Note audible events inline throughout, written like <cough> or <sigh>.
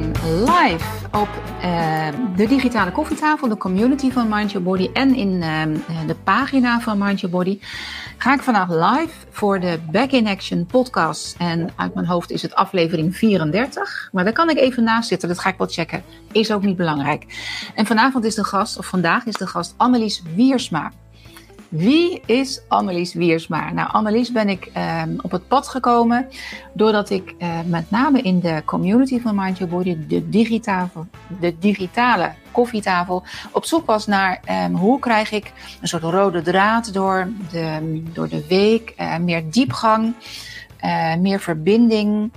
live op uh, de digitale koffietafel, de community van Mind Your Body en in uh, de pagina van Mind Your Body. Ga ik vandaag live voor de Back in Action podcast. En uit mijn hoofd is het aflevering 34. Maar daar kan ik even naast zitten, dat ga ik wel checken. Is ook niet belangrijk. En vanavond is de gast, of vandaag is de gast Annelies Wiersma. Wie is Annelies Wiersma? Nou, Annelies ben ik uh, op het pad gekomen doordat ik uh, met name in de community van Mind Your Body, de, digitale, de digitale koffietafel, op zoek was naar um, hoe krijg ik een soort rode draad door de, door de week, uh, meer diepgang, uh, meer verbinding.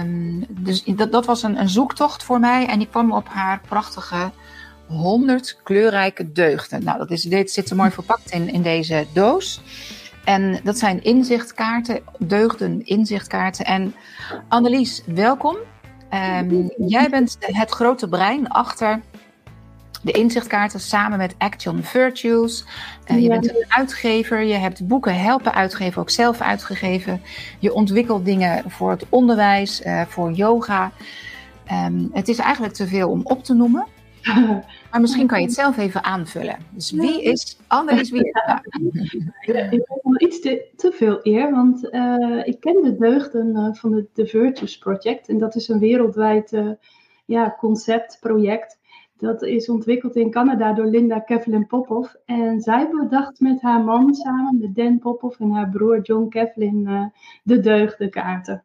Um, dus dat, dat was een, een zoektocht voor mij en ik kwam op haar prachtige 100 kleurrijke deugden. Nou, dat is, dit zit er mooi verpakt in, in deze doos. En dat zijn inzichtkaarten, deugden, inzichtkaarten. En Annelies, welkom. Um, jij bent het grote brein achter de inzichtkaarten samen met Action Virtues. Uh, je bent een uitgever, je hebt boeken helpen uitgeven, ook zelf uitgegeven. Je ontwikkelt dingen voor het onderwijs, uh, voor yoga. Um, het is eigenlijk te veel om op te noemen. <laughs> Maar misschien kan je het zelf even aanvullen. Dus wie is Annelies <laughs> Wiersma? Ik heb nog iets te, te, veel eer, want uh, ik ken de deugden uh, van het The Virtues Project. En dat is een wereldwijd uh, ja, concept, project. Dat is ontwikkeld in Canada door Linda Kevlin Popov. En zij bedacht met haar man samen, met Dan Popov en haar broer John Kevlin, de deugdenkaarten.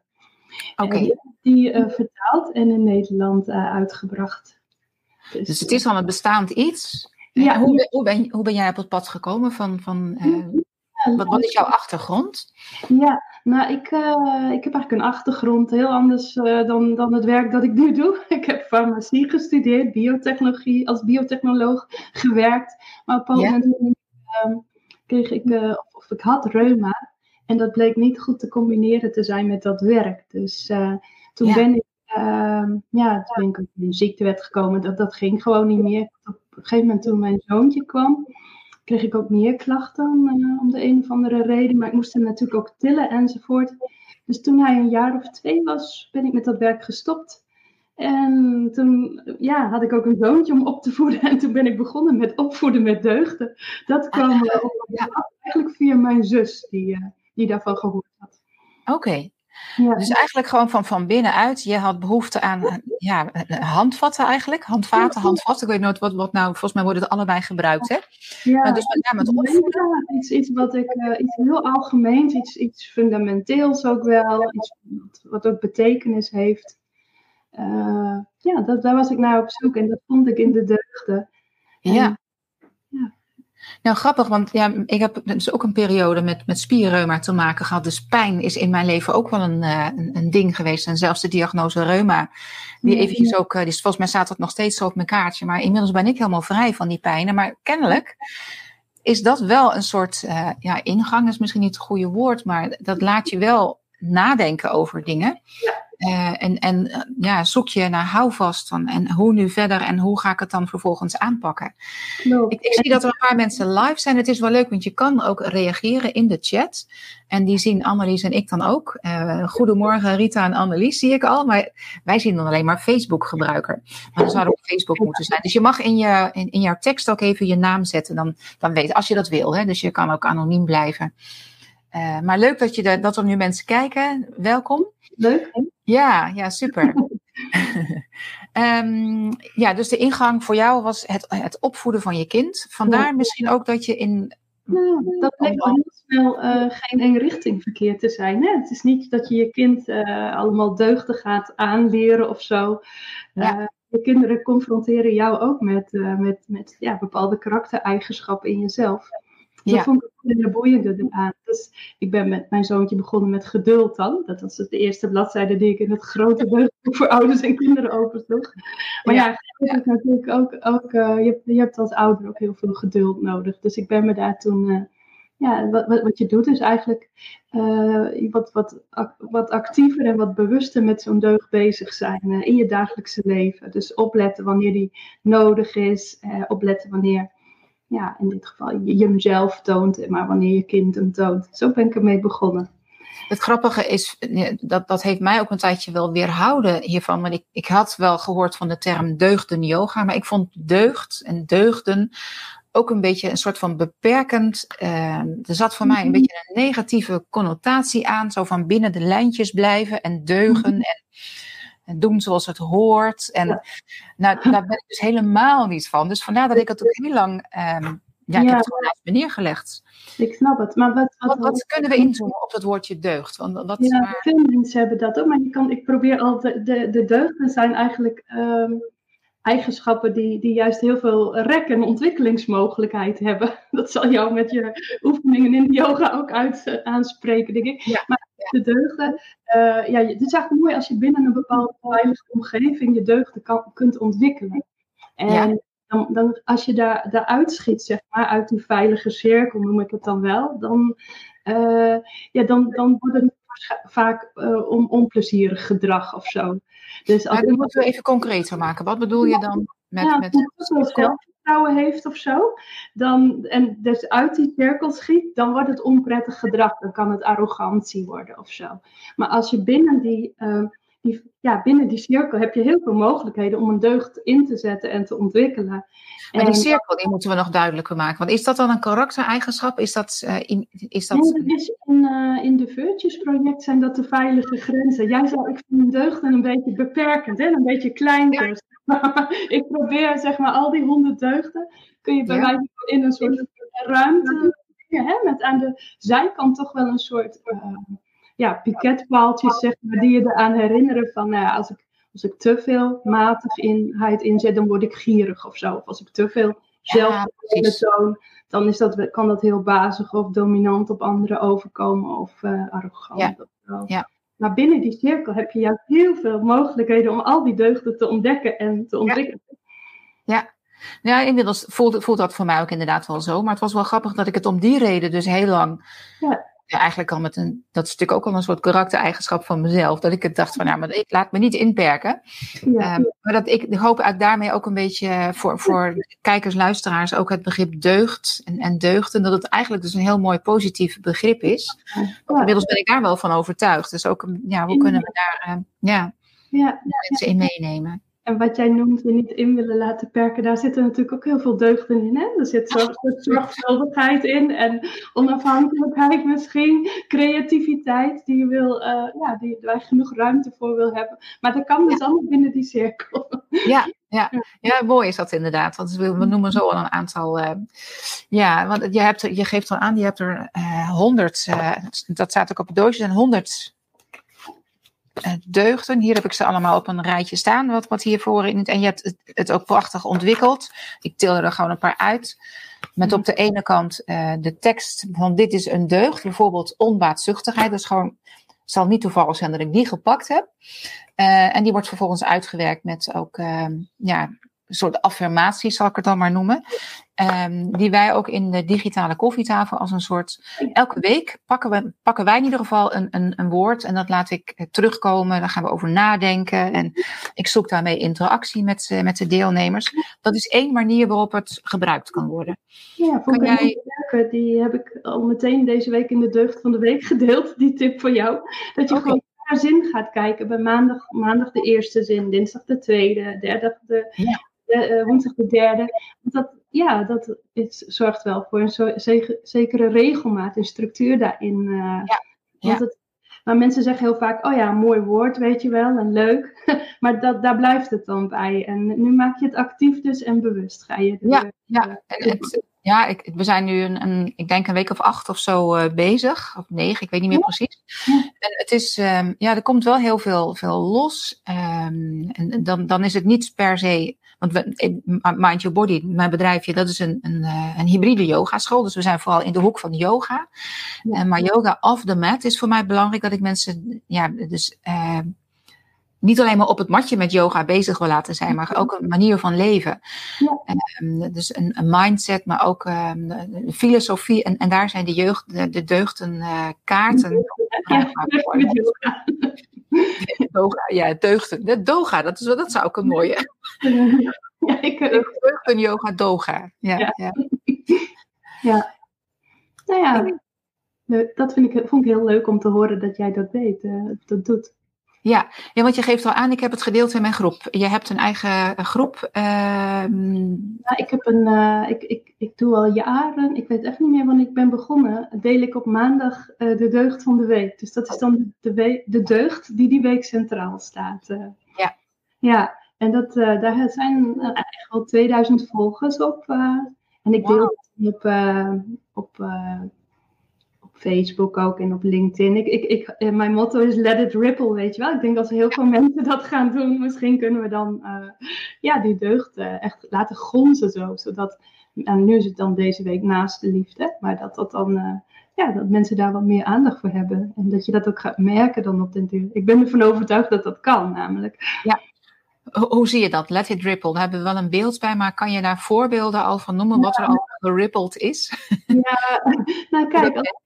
Oké. Okay. Die vertaald en in Nederland uitgebracht. Dus, dus, het is al een bestaand iets. Ja. Hoe, hoe, ben, hoe ben jij op het pad gekomen? Van, van, uh, wat, wat, is jouw achtergrond? Ja, nou, ik, uh, ik heb eigenlijk een achtergrond heel anders uh, dan, dan het werk dat ik nu doe. <laughs> Ik heb farmacie gestudeerd, biotechnologie, als biotechnoloog gewerkt. Maar op een moment ehm, kreeg ik, of, of, ik had reuma. En dat bleek niet goed te combineren te zijn met dat werk. Dus toen ben ik uh, ja, toen ben ik in een ziektewet gekomen. Dat, dat ging gewoon niet meer. Op een gegeven moment toen mijn zoontje kwam, kreeg ik ook meer klachten uh, om de een of andere reden. Maar ik moest hem natuurlijk ook tillen enzovoort. Dus toen hij een jaar of twee was, ben ik met dat werk gestopt. En toen ja, had ik ook een zoontje om op te voeden. En toen ben ik begonnen met opvoeden met deugden. Dat kwam <laughs> uh, ja. eigenlijk via mijn zus, die, uh, die daarvan gehoord had. Oké, okay. Ja. Dus eigenlijk gewoon van, van binnenuit, je had behoefte aan ja, handvatten eigenlijk. Handvaten, handvatten. Ik weet nooit wat, wat nou, volgens mij worden het allebei gebruikt. Hè? Ja, maar dus met name het opvoeden. Iets, iets wat ik, uh, iets heel algemeens, iets, iets fundamenteels ook wel. Iets wat, wat ook betekenis heeft. Uh, ja, dat, daar was ik naar op zoek en dat vond ik in de deugden. Ja. Nou, grappig, want ja, ik heb dus ook een periode met, met spierreuma te maken gehad. Dus pijn is in mijn leven ook wel een, uh, een, een, ding geweest. En zelfs de diagnose reuma, die ja, eventjes ja. ook, uh, die, volgens mij staat dat nog steeds zo op mijn kaartje. Maar inmiddels ben ik helemaal vrij van die pijnen. Maar kennelijk is dat wel een soort, uh, ja, ingang is misschien niet het goede woord, maar dat laat je wel nadenken over dingen. Ja. Uh, en en ja, zoek je naar houvast van en hoe nu verder en hoe ga ik het dan vervolgens aanpakken. No. Ik, ik, zie dat er een paar mensen live zijn. Het is wel leuk, want je kan ook reageren in de chat. En die zien Annelies en ik dan ook. Uh, goedemorgen Rita en Annelies zie ik al. Maar wij zien dan alleen maar Facebook gebruiker. Maar dan zou er op Facebook moeten zijn. Dus je mag in, je, in, in jouw tekst ook even je naam zetten. Dan, dan weet als je dat wil. Hè? Dus je kan ook anoniem blijven. Uh, maar leuk dat, je de, dat er nu mensen kijken. Welkom. Leuk. Ja, ja, super. um, <laughs> ja, dus de ingang voor jou was het, het opvoeden van je kind. Vandaar ja. misschien ook dat je in. Nou, dat lijkt al heel snel uh, geen eenrichting verkeerd te zijn. Hè? Het is niet dat je je kind uh, allemaal deugden gaat aanleren of zo. Ja. Je kinderen confronteren jou ook met, met, met ja, bepaalde karaktereigenschappen in jezelf. Dat ja. vond ik een hele boeiende eraan. Dus ik ben met mijn zoontje begonnen met geduld dan. Dat was de eerste bladzijde die ik in het grote <laughs> deugdboek voor ouders en kinderen opensloeg. Maar ja, ja, ja. natuurlijk ook, ook uh, je, hebt, je hebt als ouder ook heel veel geduld nodig. Dus ik ben me daar toen... Uh, ja, wat, wat, wat je doet is eigenlijk uh, wat, wat, wat actiever en wat bewuster met zo'n deugd bezig zijn uh, in je dagelijkse leven. Dus opletten wanneer die nodig is, uh, opletten wanneer ja, in dit geval je, je hem zelf toont, maar wanneer je kind hem toont. Zo ben ik ermee begonnen. Het grappige is, dat, dat heeft mij ook een tijdje wel weerhouden hiervan. Want ik, ik had wel gehoord van de term deugden yoga, maar ik vond deugd en deugden ook een beetje een soort van beperkend. Uh, er zat voor mij een mhm. beetje een negatieve connotatie aan. Zo van binnen de lijntjes blijven en deugen mhm. en, en, doen zoals het hoort. En nou, daar ben ik dus helemaal niet van. Dus vandaar dat ik het ook heel lang. Um, ja, ik heb het gewoon naast me neergelegd. Ik snap het. Maar wat, wat, wat, kunnen we inzoomen op het woordje deugd? Want wat, ja, maar... veel mensen hebben dat ook. Maar je kan, ik probeer altijd. De, de deugden zijn eigenlijk. Um, eigenschappen die, die juist heel veel rek- en ontwikkelingsmogelijkheid hebben. <laughs> Dat zal jou met je oefeningen in de yoga ook uit, uh, aanspreken, denk ik. Ja, maar de deugden, uh, ja, het is eigenlijk mooi als je binnen een bepaalde veilige omgeving je deugden kan, kunt ontwikkelen. En dan, dan, als je daar, daaruit schiet, zeg maar, uit die veilige cirkel, noem ik het dan wel, dan, uh, ja, dan, dan wordt het vaak om onplezierig gedrag of zo. Dus als maar moeten we even concreter maken. Wat bedoel je dan met... Ja, met... Zelfvertrouwen heeft of zo, dan, en dus uit die cirkel schiet, dan wordt het onprettig gedrag. Dan kan het arrogantie worden of zo. Maar als je binnen die... Uh, die, ja, binnen die cirkel heb je heel veel mogelijkheden om een deugd in te zetten en te ontwikkelen. Maar die cirkel, die moeten we nog duidelijker maken. Want is dat dan een karaktereigenschap? Is dat, uh, in, is dat... Nee, is in, uh, in de Virtues project zijn dat de veilige grenzen. Jij zou, ik vind deugden een beetje beperkend, hè? een beetje klein. Ja. <laughs> ik probeer zeg maar al die honderd deugden, kun je bij ja. in een soort ruimte, hè? met aan de zijkant toch wel een soort... Uh, ja, piketpaaltjes, zeg maar, die je eraan herinneren van, nou ja, als ik, als ik te veel matigheid inzet, dan word ik gierig of zo. Of als ik te veel zelfbetoon, dan is dat, kan dat heel bazig of dominant op anderen overkomen of uh, arrogant. Ja. Of ja. Maar binnen die cirkel heb je juist heel veel mogelijkheden om al die deugden te ontdekken en te ontwikkelen. Ja, ja, inmiddels voelt, voelt dat voor mij ook inderdaad wel zo. Maar het was wel grappig dat ik het om die reden dus heel lang ja ja, eigenlijk al met een, dat is natuurlijk ook al een soort karaktereigenschap van mezelf, dat ik het dacht van, nou, maar ik laat me niet inperken. Ja. Um, maar dat ik, ik hoop uit daarmee ook een beetje voor, voor kijkers, luisteraars ook het begrip deugd en, en deugden, dat het eigenlijk dus een heel mooi positief begrip is. Inmiddels ben ik daar wel van overtuigd. Dus ook, ja, hoe kunnen we daar, ja, ja, mensen in meenemen? En wat jij noemt, je niet in willen laten perken, daar zitten natuurlijk ook heel veel deugden in. Hè? Er zit zorgvuldigheid in en onafhankelijkheid misschien, creativiteit die, je wil, uh, ja, die waar je genoeg ruimte voor wil hebben. Maar dat kan dus allemaal binnen die cirkel. Ja, ja. ja, mooi is dat inderdaad. Want we noemen zo al een aantal. Uh, ja, want je, hebt, je geeft al aan, je hebt er uh, honderd, dat staat ook op het doosje, en honderd eh, deugden. Hier heb ik ze allemaal op een rijtje staan, wat, wat hiervoor in het. En je hebt het, ook prachtig ontwikkeld. Ik til er gewoon een paar uit. Met op de ene kant uh, de tekst van dit is een deugd. Bijvoorbeeld onbaatzuchtigheid. Dat is gewoon, zal niet toevallig zijn dat ik die gepakt heb. Uh, en die wordt vervolgens uitgewerkt met ook ja, een soort affirmatie, zal ik het dan maar noemen. Um, die wij ook in de digitale koffietafel als een soort. Elke week pakken, we, pakken wij in ieder geval een, een, een woord en dat laat ik eh, terugkomen. Daar gaan we over nadenken en ik zoek daarmee interactie met, uh, met de deelnemers. Dat is één manier waarop het gebruikt kan worden. Ja, voor jij... die heb ik al meteen deze week in de deugd van de week <laughs> gedeeld, die tip voor jou. Dat je gewoon naar zin gaat kijken. Bij maandag, maandag de eerste zin, dinsdag de tweede, derde de, ja de, uh, woensdag de derde. Dat, ja, dat is, zorgt wel voor een zekere regelmaat en structuur daarin. Uh, ja. Want het, maar mensen zeggen heel vaak, oh ja, mooi woord, weet je wel, en leuk. <laughs> maar dat, daar blijft het dan bij. En nu maak je het actief dus en bewust. Ga je ja, ja. En het, ja ik, we zijn nu een, een, ik denk een week of acht of zo uh, bezig. Of negen, ik weet niet meer precies. En het is, um, ja, er komt wel heel veel, veel los. Um, en dan, dan is het niet per se want we, Mind Your Body, mijn bedrijfje, dat is een, een, eh, een hybride yogaschool. Dus we zijn vooral in de hoek van yoga. Ja. maar yoga off the mat is voor mij belangrijk dat ik mensen, ja, dus uh, niet alleen maar op het matje met yoga bezig wil laten zijn, maar ook een manier van leven. Ja. Um, dus een, een, mindset, maar ook um, de filosofie. En, en daar zijn de, jeugd, de, de deugden uh, kaarten. Ja, <laughs> doga, ja, deugden. De doga, dat, is, dat zou ook een mooie. <laughs> Ja, ik, ik, deugden yoga doga. Ja, ja. ja. <laughs> ja. Nou ja. dat vind ik, vond ik heel leuk om te horen dat jij dat weet, dat doet. Ja. ja, want je geeft al aan, ik heb het gedeeld in mijn groep. Je hebt een eigen groep. Ehm, ja, ik, heb een, uh, ik, ik, ik doe al jaren, ik weet echt niet meer wanneer ik ben begonnen, deel ik op maandag uh, de deugd van de week. Dus dat is dan de, de, de deugd die die week centraal staat. Ja. Ja, en dat, daar zijn echt al 2000 volgers op. en ik deel op, op Facebook ook en op LinkedIn. Ik, ik, ik, eh, mijn motto is let it ripple, weet je wel. Ik denk als heel veel mensen dat gaan doen, misschien kunnen we dan uh, ja, die deugd uh, echt laten gonzen zo. Zodat, en nu is het dan deze week naast de liefde, maar dat dat dan... Uh, ja, dat mensen daar wat meer aandacht voor hebben. En dat je dat ook gaat merken dan op den duur. Ik ben ervan overtuigd dat dat kan, namelijk. Ja. Hoe zie je dat? Let it ripple. Daar hebben we wel een beeld bij, maar kan je daar voorbeelden al van noemen wat er al gerippeld is? Ja, <laughs> nou kijk, <laughs> als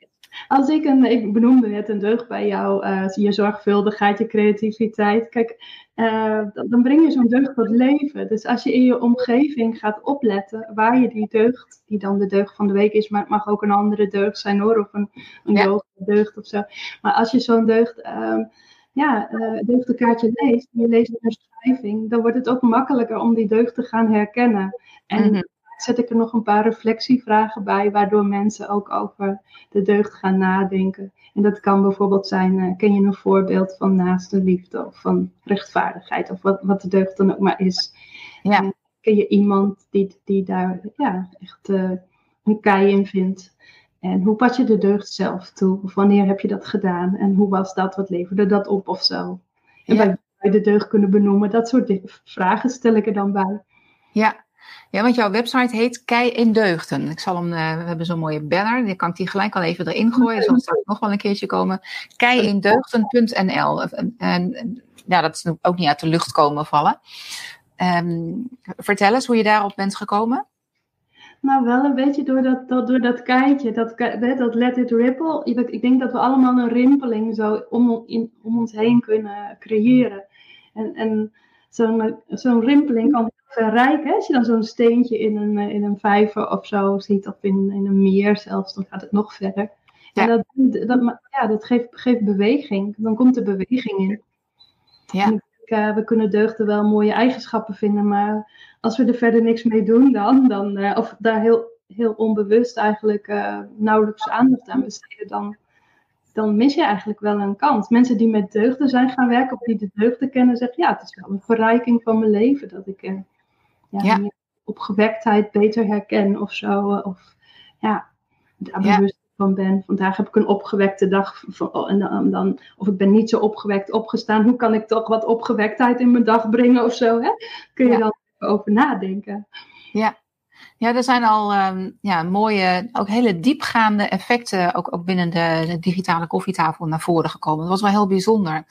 ik een, ik benoemde net een deugd bij jou, uh, je zorgvuldigheid, je creativiteit. Kijk, uh, dan breng je zo'n deugd tot leven. Dus als je in je omgeving gaat opletten waar je die deugd, die dan de deugd van de week is, maar het mag ook een andere deugd zijn hoor, of een, een ja. deugd of zo. Maar als je zo'n deugd, uh, ja, uh, deugdenkaartje leest, je leest een beschrijving, dan wordt het ook makkelijker om die deugd te gaan herkennen. En mm -hmm zet ik er nog een paar reflectievragen bij, waardoor mensen ook over de deugd gaan nadenken. En dat kan bijvoorbeeld zijn, uh, ken je een voorbeeld van naaste liefde of van rechtvaardigheid of wat, wat de deugd dan ook maar is. Ja. Uh, ken je iemand die, die daar ja, echt uh, een kei in vindt? En hoe pas je de deugd zelf toe? Of wanneer heb je dat gedaan? En hoe was dat? Wat leverde dat op of zo? En ja. wij de deugd kunnen benoemen, dat soort vragen stel ik er dan bij. Ja, ja, want jouw website heet Kei in Deugden. Ik zal hem, uh, we hebben zo'n mooie banner, die kan ik die gelijk al even erin gooien. Zal straks nog wel een keertje komen. Keiindeugden.nl. En, en ja, dat is ook niet uit de lucht komen vallen. Um, vertel eens hoe je daarop bent gekomen. Nou, wel een beetje door dat, dat, door dat keitje, dat, dat let it ripple. Ik denk dat we allemaal een rimpeling zo om, in, om ons heen kunnen creëren. En, en zo'n zo'n rimpeling kan verrijken. Als je dan zo'n steentje in een, eh, in een vijver of zo ziet, of in, in een meer zelfs, dan gaat het nog verder. Ja. En dat, dat, ja, dat geeft, geeft beweging. Dan komt er beweging in. Ja. Denk, uh, we kunnen deugden wel mooie eigenschappen vinden, maar als we er verder niks mee doen dan, dan uh, of daar heel, heel onbewust eigenlijk uh, nauwelijks aandacht aan besteden, dan, dan mis je eigenlijk wel een kans. Mensen die met deugden zijn gaan werken, of die de deugden kennen, zeggen ja, het is wel een verrijking van mijn leven dat ik ja, ja. opgewektheid beter herken of zo. Eh, of ja, daar bewust van ben. Vandaag heb ik een opgewekte dag. Van, en dan, dan, of ik ben niet zo opgewekt opgestaan. Hoe kan ik toch wat opgewektheid in mijn dag brengen of zo? Hè? Kun je dan over nadenken. Ja, ja, er zijn al um, ja, mooie, ook hele diepgaande effecten, ook, ook binnen de, de, digitale koffietafel naar voren gekomen. Dat was wel heel bijzonder.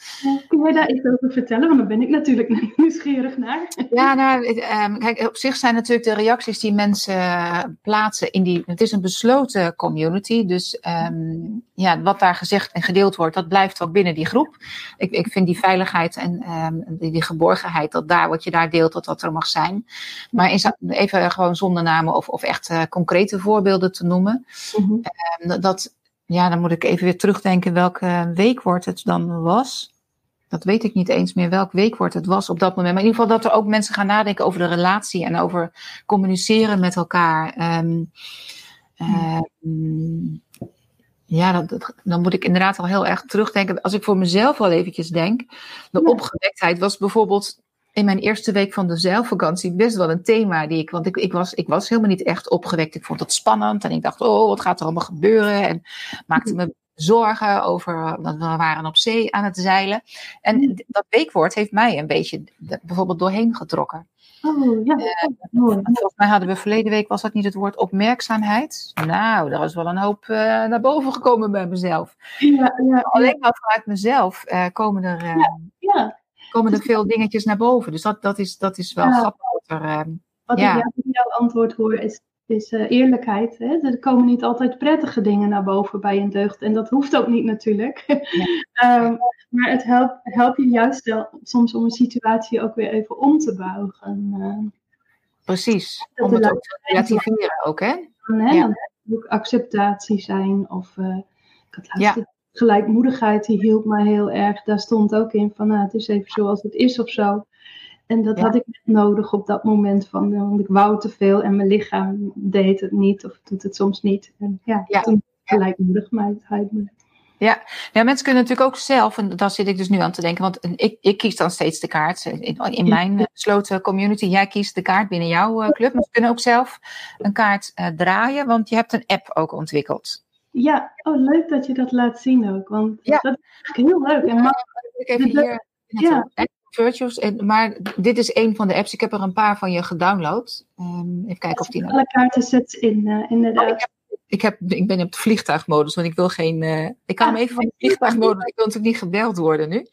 kun jij daar iets over vertellen? Want daar ben ik natuurlijk <laughs> nieuwsgierig naar. Ja, nou, um, kijk, op zich zijn natuurlijk de reacties die mensen plaatsen in die. Het is een besloten community, dus um, ja, wat daar gezegd en gedeeld wordt, dat blijft ook binnen die groep. Ik, ik vind die veiligheid en die, die, geborgenheid, dat daar wat je daar deelt, dat dat er mag zijn. Maar is even gewoon zonder naam of, of echt uh, concrete voorbeelden te noemen. Mm -hmm. dat, ja, dan moet ik even weer terugdenken welke weekwoord het dan was. Dat weet ik niet eens meer welk weekwoord het was op dat moment. Maar in ieder geval dat er ook mensen gaan nadenken over de relatie en over communiceren met elkaar. Um, um, ja, dat, dan moet ik inderdaad al heel erg terugdenken. Als ik voor mezelf wel eventjes denk. De opgewektheid was bijvoorbeeld in mijn eerste week van de zeilvakantie best wel een thema die ik, want ik, ik, was, ik was helemaal niet echt opgewekt. Ik vond het spannend en ik dacht, oh, wat gaat er allemaal gebeuren? En maakte me zorgen over, dat we waren op zee aan het zeilen. En mm. dat weekwoord heeft mij een beetje bijvoorbeeld doorheen getrokken. Oh, ja. Uh, volgens mij hadden we verleden week, was dat niet het woord opmerkzaamheid? Nou, daar was wel een hoop uh, naar boven gekomen bij mezelf. Ja, ja, Alleen maar vanuit mezelf uh, komen er ja, komen er veel dingetjes naar boven. Dus dat, dat, is, dat is wel grappig. Er, uh, Wat ja. ik in jouw antwoord hoor is, is uh, eerlijkheid. Hè? Er komen niet altijd prettige dingen naar boven bij een deugd. En dat hoeft ook niet natuurlijk. Ja. um, <laughs> maar het helpt, helpt je juist wel soms om een situatie ook weer even om te buigen. Uh, Precies, om het ook te relativeren ook, hè? Dan, hè? Ja. Dan ook acceptatie zijn of Ik had laatst gelijkmoedigheid, die hielp mij heel erg. Daar stond ook in van, nou, het is even zoals het is of zo. En dat had ik nodig op dat moment van, eh, want ik wou te veel en mijn lichaam deed het niet of doet het soms niet. En ja, ja. toen gelijkmoedigheid me. Ja. ja, mensen kunnen natuurlijk ook zelf, en daar zit ik dus nu aan te denken, want ik, ik kies dan steeds de kaart in, in mijn besloten community. Jij kiest de kaart binnen jouw eh, club, maar ze kunnen ook zelf een kaart uh, draaien, want je hebt een app ook ontwikkeld. Ja, oh leuk dat je dat laat zien ook, want ja. dat is heel leuk. En mag ik even hier, ja. Virtuals, maar dit is een van de apps. Ik heb er een paar van je gedownload. Um, even kijken of die nou... Alle kaarten in, uh, inderdaad. Oh, ik, heb, ik ben op vliegtuigmodus, want ik wil geen. Uh, ik kan hem even van de vliegtuigmodus. Ik wil natuurlijk niet gebeld worden nu.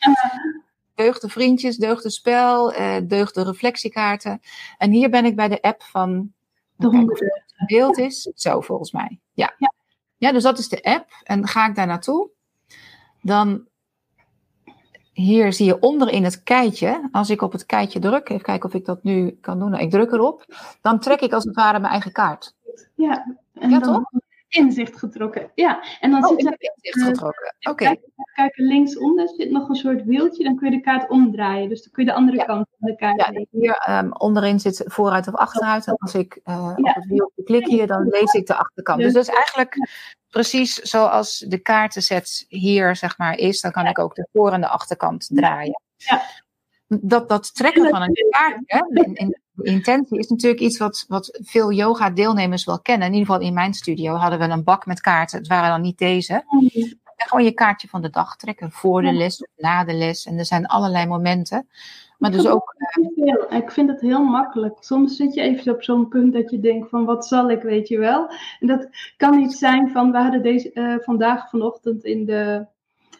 Deugde vriendjes, deugde spel, uh, deugde reflectiekaarten. En hier ben ik bij de app van. De honderd. beeld is. Zo volgens mij. Ja. ja. Ja, dus dat is de app. En ga ik daar naartoe, dan hier zie je onder in het keitje, als ik op het keitje druk, even kijken of ik dat nu kan doen. Nou, ik druk erop, dan trek ik als het ware mijn eigen kaart. Ja, en ja, dan toch? Inzicht getrokken. Ja, en dan oh, zit er inzicht getrokken. Oké. Okay. Kijk, linksonder zit nog een soort wieltje, dan kun je de kaart omdraaien. Dus dan kun je de andere kant van de kaart ja, Hier um, onderin zit vooruit of achteruit. En als ik uh, op het wieltje klik hier, dan lees ik de achterkant. Dus, dus dat is eigenlijk precies zoals de kaartenset hier zeg maar is, dan kan ik ook de voor- en de achterkant draaien. Ja. Dat, dat trekken van een kaart, hè, <laughs> in, in, intentie, is natuurlijk iets wat, wat veel yoga-deelnemers wel kennen. In ieder geval in mijn studio hadden we een bak met kaarten. Het waren dan niet deze. En gewoon je kaartje van de dag trekken, voor de les of na de les. En er zijn allerlei momenten. Maar dus ook. Ik vind het heel makkelijk. Soms zit je even op zo'n punt dat je denkt van wat zal ik, weet je wel. En dat kan niet zijn van we hadden deze, uh, vandaag vanochtend in de,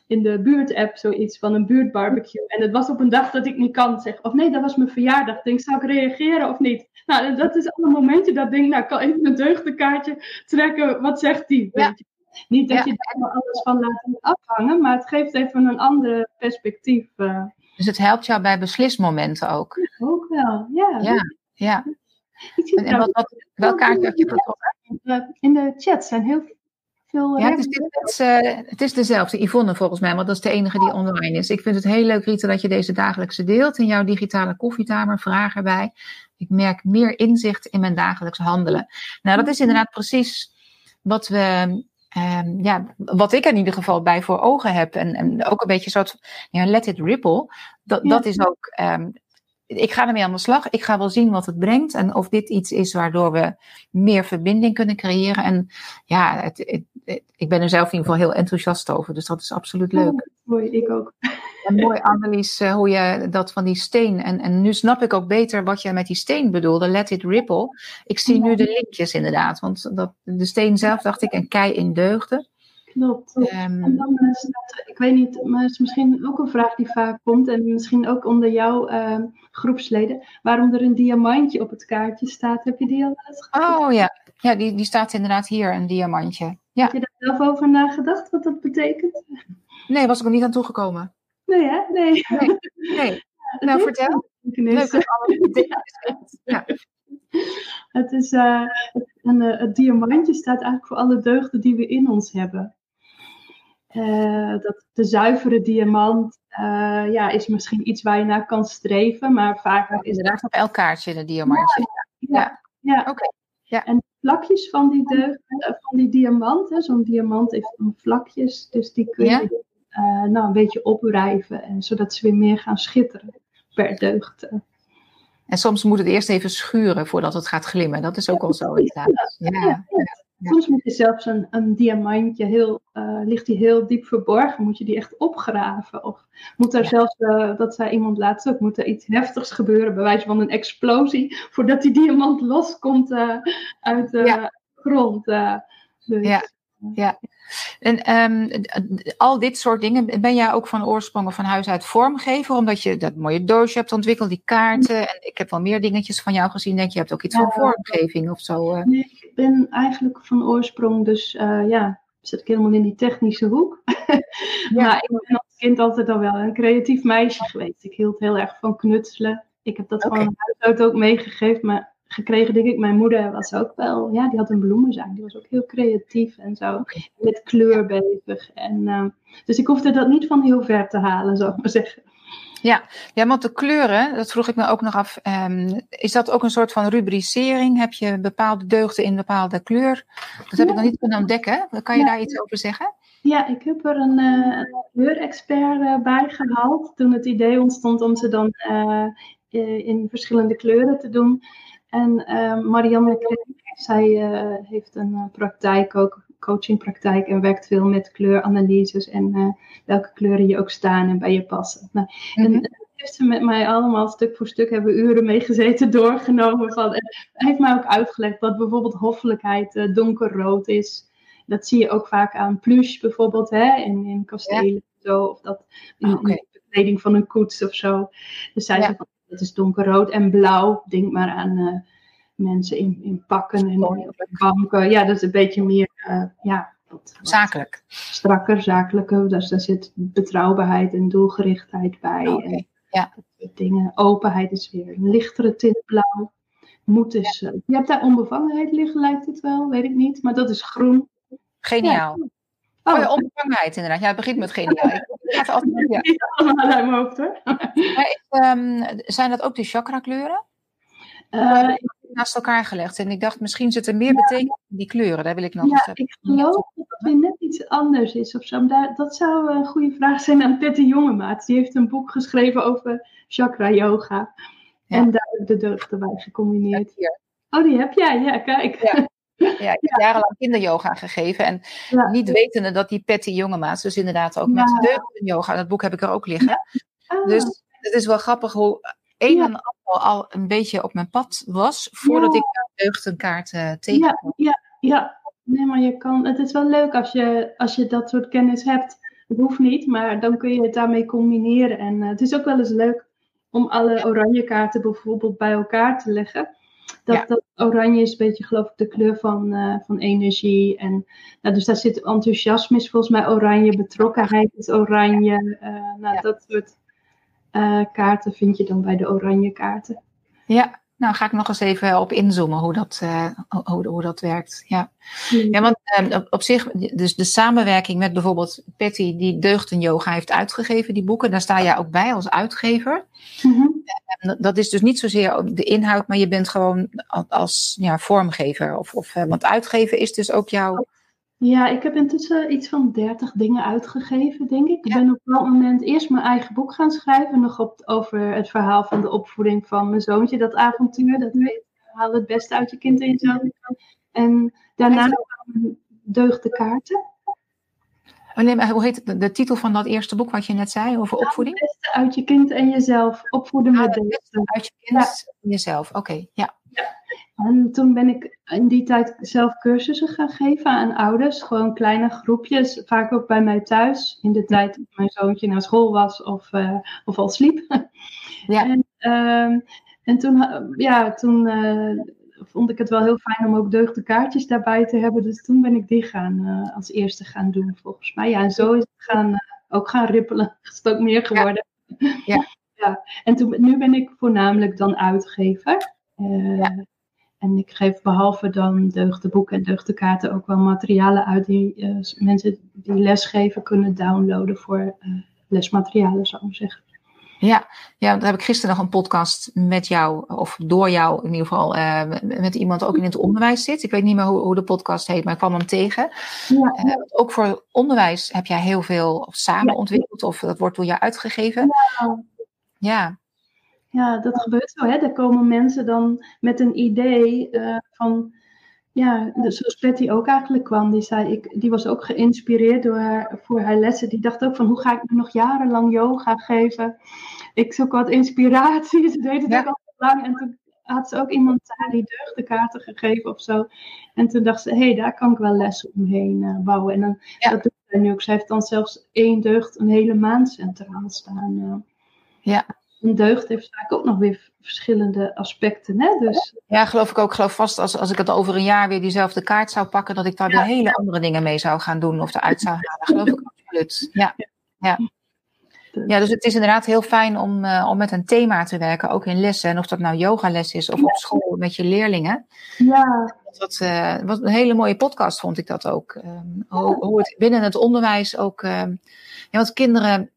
in de buurt-app zoiets van een buurtbarbecue. En het was op een dag dat ik niet kan zeg. Of nee, dat was mijn verjaardag. Denk, zou ik reageren of niet? Nou, dat is al een momentje dat denk, nou, kan even een deugdekaartje trekken. Wat zegt die? Ja. Niet dat je daar alles van laat afhangen, maar het geeft even een andere perspectief. Uh. Dus het helpt jou bij beslismomenten ook? Ja, ook wel, ja. Ja, ja. En wat, wat, welk kaartje heb je getrokken? In de chat zijn heel veel... Ja, het is, het, is, uh, het is dezelfde, Yvonne volgens mij, want dat is de enige die online is. Ik vind het heel leuk, Rita, dat je deze dagelijkse deelt in jouw digitale koffietamer. Vraag erbij. Ik merk meer inzicht in mijn dagelijks handelen. Nou, dat is inderdaad precies wat we Um, ja, wat ik in ieder geval bij voor ogen heb, en, en ook een beetje soort ja, let it ripple, dat, dat is ook, um, ik ga ermee aan de slag. Ik ga wel zien wat het brengt en of dit iets is waardoor we meer verbinding kunnen creëren. En ja, het, het, ik ben er zelf in ieder geval heel enthousiast over, dus dat is absoluut leuk. mooi, ik ook. En mooi, Annelies, uh, hoe je dat van die steen. En, en nu snap ik ook beter wat je met die steen bedoelde. Let it ripple. Ik zie nu de linkjes inderdaad. Want dat, de steen zelf dacht ik een kei in deugde. Klopt. Um, en dan uh, staat, ik weet niet, maar het is misschien ook een vraag die vaak komt. En misschien ook onder jouw uh, groepsleden. Waarom er een diamantje op het kaartje staat. Heb je die al eens Oh ja, ja die, die staat inderdaad hier, een diamantje. Ja. Heb je daar zelf over nagedacht, wat dat betekent? Nee, was ik er niet aan toegekomen. Nee, hè? Nee. nee. nee. <laughs> nou, vertel. Leuk <laughs> ja. Het is uh, uh, het diamantje staat eigenlijk voor alle deugden die we in ons hebben. Uh, dat de zuivere diamant ja, is misschien iets waar je naar kan streven, maar vaak is inderdaad op elk kaartje een diamantje. Ja, ja. ja. oké. Ja. En vlakjes van die, deugden, van die diamant, zo'n diamant heeft vlakjes, dus die kun je uh, nou, een beetje oprijven. En, zodat ze weer meer gaan schitteren per deugd. En soms moet het eerst even schuren voordat het gaat glimmen. Dat is ook al zo inderdaad. Ja, ja, Soms moet je zelfs een, een diamantje, heel, uh, ligt die heel diep verborgen, moet je die echt opgraven. Of moet er zelfs, uh, dat zei iemand laatst ook, moet er iets heftigs gebeuren, bij wijze van een explosie, voordat die diamant loskomt uh, uit de grond. Dus, ja, ja. En um, al dit soort dingen, ben jij ook van oorsprong of van huis uit vormgever? Omdat je dat mooie doosje hebt ontwikkeld, die kaarten. En ik heb wel meer dingetjes van jou gezien. Denk je, hebt ook iets van vormgeving of zo? Uh. Nee, ik ben eigenlijk van oorsprong dus, uh, ja, zit ik helemaal in die technische hoek. <laughs> Ja. maar ik ben als kind altijd al wel een creatief meisje geweest. Ik hield heel erg van knutselen. Ik heb dat okay. van huis uit ook meegegeven. Maar gekregen, denk ik. Mijn moeder was ook wel, ja, die had een bloemenzaak. Die was ook heel creatief en zo. Met kleur bezig. En, uh, dus ik hoefde dat niet van heel ver te halen, <laughs> zou ik maar zeggen. Ja, ja, want de kleuren, dat vroeg ik me ook nog af. Um, is dat ook een soort van rubricering? Heb je bepaalde deugden in een bepaalde kleur? Dat heb ja. ik nog niet kunnen ontdekken. Kan je ja. daar iets over zeggen? Ja, ik heb er een uh, kleurexpert uh, bij gehaald toen het idee ontstond om ze dan uh, in verschillende kleuren te doen. En Marianne Kreek, zij heeft een praktijk ook, coachingpraktijk en werkt veel met kleuranalyses en welke kleuren je ook staan en bij je passen. Nou, mm-hmm. En heeft ze met mij allemaal stuk voor stuk, hebben uren meegezeten, <laughs> doorgenomen. Van, en heeft mij ook uitgelegd wat bijvoorbeeld hoffelijkheid donkerrood is. Dat zie je ook vaak aan plush bijvoorbeeld, hè, in, in kastelen ja. zo, of dat in, Ah, de kleding van een koets of zo. Dus zij Ja. zegt van, dat is donkerrood en blauw. Denk maar aan eh, mensen in, in pakken en Oh, banken. Ja, dat is een beetje meer, eh, ja, wat, wat Zakelijk. strakker, zakelijker. Dus daar zit betrouwbaarheid en doelgerichtheid bij. En ja. dat soort dingen. Openheid is weer een lichtere tint blauw. Moed is, eh, je hebt daar onbevangenheid liggen, lijkt het wel, weet ik niet. Maar dat is groen. Geniaal. Oh, Oh, ja, onbevangenheid inderdaad. Ja, het begint met geniaal. <laughs> Ik ik ga het altijd, ja. niet allemaal uit mijn hoofd hoor. Maar ehm, zijn dat ook de chakra kleuren? Eh, Naast elkaar gelegd. En ik dacht, misschien zit er meer betekenis in die kleuren. Daar wil ik nog ja, ik geloof dat het weer net iets anders is of zo. Daar- dat zou een goede vraag zijn aan Petty Jongemaat. Die heeft een boek geschreven over chakra yoga. Ja. En daar de deugden bij gecombineerd. Oh, die heb jij? Ja, kijk. <laughs> Ja. Ja, ik heb jarenlang kinderyoga gegeven. En Ja. niet wetende dat die Patty Jongemaat dus inderdaad ook Ja. met deugdenyoga, dat boek heb ik er ook liggen. Ah, Dus het is wel grappig hoe een Ja. en ander al een beetje op mijn pad was, voordat Ja. ik de deugdenkaart ja, tegenkwam. ja, ja. Nee, maar je kan, het is wel leuk als je, als je dat soort kennis hebt. Het hoeft niet, maar dan kun je het daarmee combineren. En eh, het is ook wel eens leuk om alle oranje kaarten bijvoorbeeld bij elkaar te leggen. Dat, Ja. dat oranje is een beetje, geloof ik, de kleur van, eh, van energie. En, nou, dus daar zit enthousiasme, is volgens mij oranje. Betrokkenheid is oranje. eh, nou, Ja. Dat soort eh, kaarten vind je dan bij de oranje kaarten. Ja, nou ga ik nog eens even op inzoomen hoe dat, eh, hoe, hoe dat werkt. Ja, ja want eh, op, op zich, dus de samenwerking met bijvoorbeeld Patty, die Deugden Yoga heeft uitgegeven, die boeken, daar sta jij ook bij als uitgever. Mhm. En dat is dus niet zozeer de inhoud, maar je bent gewoon als ja, vormgever. Of, of, eh, want uitgeven is dus ook jouw. Ja, ik heb intussen iets van 30 dingen uitgegeven, denk ik. Ik Ja. ben op dat moment eerst mijn eigen boek gaan schrijven. Nog op, over het verhaal van de opvoeding van mijn zoontje. Dat avontuur, dat weet haal het beste uit je kind en je zoon. En daarna kwamen deugde kaarten. Oh, hoe heet het? De, de titel van dat eerste boek wat je net zei over Het opvoeding? beste uit je kind en jezelf. Opvoeden Ah, met het deugden. Uit je kind en jezelf. Oké, ja. En toen ben ik in die tijd zelf cursussen gaan geven aan ouders. Gewoon kleine groepjes, vaak ook bij mij thuis. In de tijd dat mijn zoontje naar school was of, eh, of al sliep. <laughs> Ja. En, ehm, en toen, ja, toen eh, vond ik het wel heel fijn om ook deugde kaartjes daarbij te hebben. Dus toen ben ik die gaan, eh, als eerste gaan doen, volgens mij. Ja, en zo is het gaan, ook gaan rippelen. <laughs> Is het ook meer geworden. Ja. <laughs> ja. En toen, nu ben ik voornamelijk dan uitgever. Eh, Ja. En ik geef behalve dan deugdeboeken en deugdekaarten ook wel materialen uit die eh, mensen die lesgeven kunnen downloaden voor eh, lesmaterialen, zou ik zeggen. Ja, ja, daar heb ik gisteren nog een podcast met jou, of door jou in ieder geval, met, iemand ook in het onderwijs zit. Ik weet niet meer hoe, hoe de podcast heet, maar ik kwam hem tegen. Ja, ook voor onderwijs heb jij heel veel samen ontwikkeld, of dat wordt door jou uitgegeven. Ja. Ja, Ja, dat gebeurt zo. Hè? Er komen mensen dan met een idee eh, van, ja, zoals Betty ook eigenlijk kwam. Die zei, ik, die was ook geïnspireerd door haar, voor haar lessen. Die dacht ook van, hoe ga ik nu nog jarenlang yoga geven? Ik zoek wat inspiratie. <laughs> Ze deed het Ja. ook al lang. En toen had ze ook iemand daar die deugdekaarten gegeven of zo. En toen dacht ze, hé, hey, daar kan ik wel lessen omheen eh, bouwen. En dan, Ja. dat doet zij nu ook. Ze heeft dan zelfs één deugd een hele maand centraal staan. eh. Ja. Een deugd heeft vaak ook nog weer verschillende aspecten. Hè? Dus ja, geloof ik ook. Ik geloof vast als, als ik het over een jaar weer diezelfde kaart zou pakken, dat ik daar weer hele andere dingen mee zou gaan doen of eruit zou halen. <laughs> Geloof ik absoluut. Ja, Ja, dus het is inderdaad heel fijn om, uh, om met een thema te werken, ook in lessen. En of dat nou yogales is of op school met je leerlingen. Ja. Dat uh, was een hele mooie podcast, vond ik dat ook. Um, hoe, hoe, het binnen het onderwijs ook. Uh, ja, want kinderen